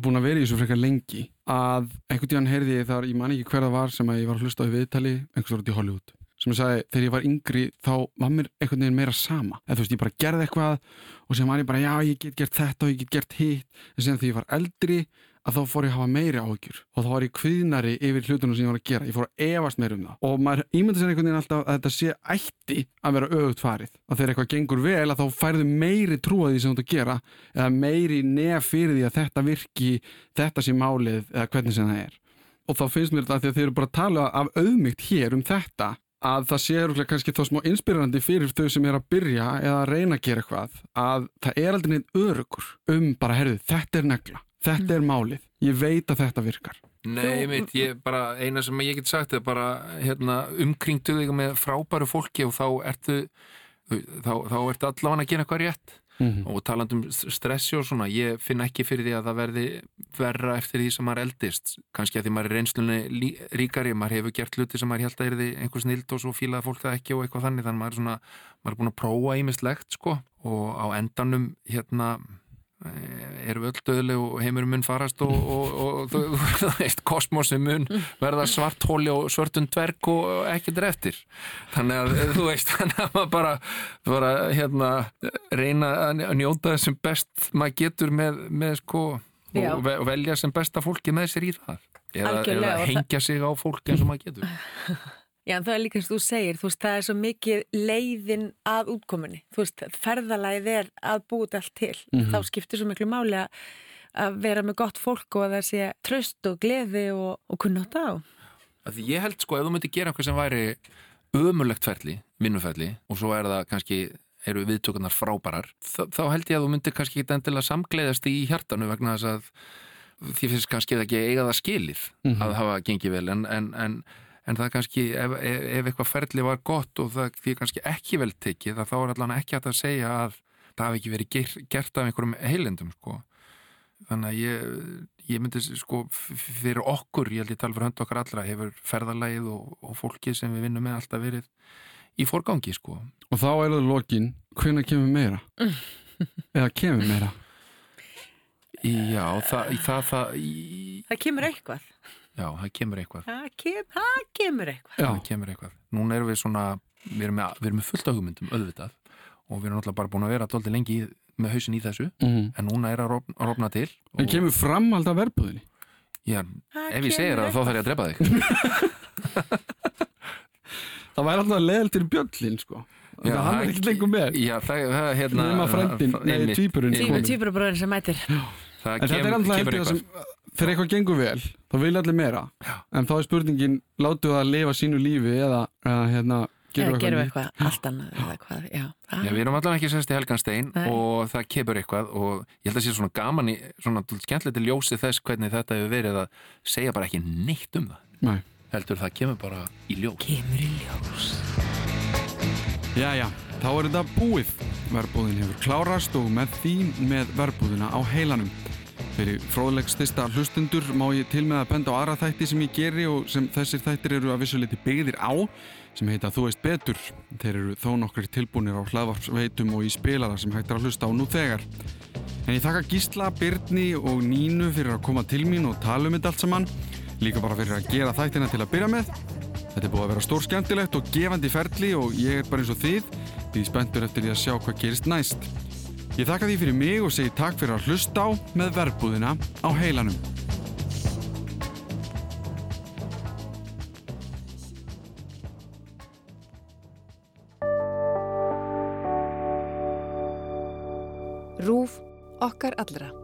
búin að vera í þessu frekar lengi að einhvern tíðan heyrði ég þar, ég man ekki hver það var sem að ég var að hlusta á viðtali einhvers út í Hollywood sem ég sagði, þegar ég var yngri þá var mér einhvern veginn meira sama. Eða þú veist, ég bara gerði eitthvað og sem var ég bara, já, ég get gert þetta og ég get gert hitt. En sem þegar ég var eldri að þá fór ég að hafa meiri áhyggjur og þá var ég kviðnari yfir hlutunum sem ég var að gera. Ég fór að efast meira um það. Og maður ímynda sér einhvern veginn alltaf að þetta sé ætti að vera öfugt farið. Að þegar eitthvað gengur vel að þá færðu meiri trú að því sem þú ert að gera eða meiri nef fyrir því að þetta virki þetta sé málið eða hvernig sem það er. Og þá finnst mér þetta að því að þeir eru bara að tala af auðmygt hér um þetta að það sé örugglega kannski þá smá inspirerandi fyrir þau sem er að byrja eða að reyna að gera eitthvað að það er aldrei neitt örugur um bara, herðu, þetta er negla þetta er málið, ég veit að þetta virkar. Nei, mitt, ég bara, eina sem ég get sagt er bara, hérna, umkringdu þig með frábæru fólki og þá ertu þá, þá ertu allavega að gera eitthvað rétt. Mm og talandum stressi og svona ég finn ekki fyrir því að það verði verra eftir því sem maður eldist. Kannski að því maður er reynslunni ríkari maður hefur gert hluti sem maður held að er því einhver snild og svo fílaði fólk það ekki og eitthvað þannig. Þannig maður er svona, maður er búin að prófa ímislegt sko. Og á endanum hérna erum við öll döðleg og heimurum mun farast og, og, og þú, þú veist, kosmosin mun verða svart hóli og svörtun dverg og ekkert er eftir. Þannig að þú veist, þannig að maður bara, bara hérna, reyna að njóta þessum best maður getur með, með sko og ve- og velja sem besta fólki með sér í það. Eða, eða og hengja sig á fólki eins og maður getur Já, en það er líka eins og þú segir, þú veist, það er svo mikið leiðin að útkomunni. Þú veist, ferðalagið er að búið allt til. Þá skiptir svo miklu máli að, að vera með gott fólk og að það sé tröst og gleði og, og kunna átt á. Af Því ég held sko ef þú myndir gera eitthvað sem væri ömulegt ferli, vinnuferli og svo er það kannski eru viðtökunar frábærar þá, þá held ég að þú myndir kannski ekki endilega samgleiðast í hjartanu vegna þess að því finnst kannski það ekki eiga það skilið að hafa gengið vel en, en, en, en það kannski ef, ef, ef eitthvað ferli var gott og það því kannski ekki vel tekið þá er allan ekki hægt að segja að það hafi ekki verið ger, gert af einhverjum heilendum sko. Þannig að ég, ég myndi sko fyrir okkur, ég held ég tala fyrir hönd okkar allra hefur ferðalagið og, og fólkið sem við vinnum með alltaf verið í forgangi sko. Og þá er það lokin, hvenær kemur meira? Eða kemur meira? Já, það, það, það í, Það kemur eitthvað. Já, það kemur eitthvað Það, kem, það kemur eitthvað. Já. það kemur eitthvað. Núna erum við svona við erum með, við erum með fullt af hugmyndum auðvitað og við erum náttúrulega bara búin að vera dóldi lengi í, með hausin í þessu mm. en núna er að rofna, rofna til en kemur framhald af verbúðinni já, Það ef ég segir það þá þarf ég að drepa þig það væri alltaf leðal til bjöllin sko Já, það hann er ekki lengur með Já, það, það hérna nema frændin, nei, einmitt. tvíburinn Tví, kominn. tvíburabróðin sem mætir. það er alltaf kemur eitthvað þegar eitthvað gengur vel, þá vil allir meira en þá er spurningin, látu það að lifa sínu lífi eða, eða hérna gerum gerum við eitthvað allt annað eða hvað, já. Já, við erum allan ekki sérst í Helganstein Nei. og það kemur eitthvað og ég held að sé svona gaman í, svona skemmtilegt í ljósi þess hvernig þetta hefur verið að segja bara ekki neitt um það Nei. heldur það kemur bara í ljós Kemur í ljós. Jæja, þá er þetta búið. Verbúðin hefur klárast og með því með verbúðina á heilanum. Fyrir fróðlegstista hlustundur má ég til með að benda á aðra þætti sem ég geri og sem þessir þættir eru að vissuleiti byggðir á sem heita Þú veist betur. Þeir eru þó nokkri tilbúinir á hlaðvarpsveitum og í spilara sem hægt er að hlusta á nú þegar. En ég þakka Gísla, Byrni og Nínu fyrir að koma til mín og tala um þetta allt saman. Líka bara fyrir að gera þættina til að byrja með. Þetta er búið að vera stór skemmtilegt og gefandi ferli og ég er bara eins og þið því spenntur eftir því að sjá hvað gerist næst. Ég þakka því fyrir mig og segi takk fyrir að hlusta á með verbúðina á heilanum. Rúf okkar allra.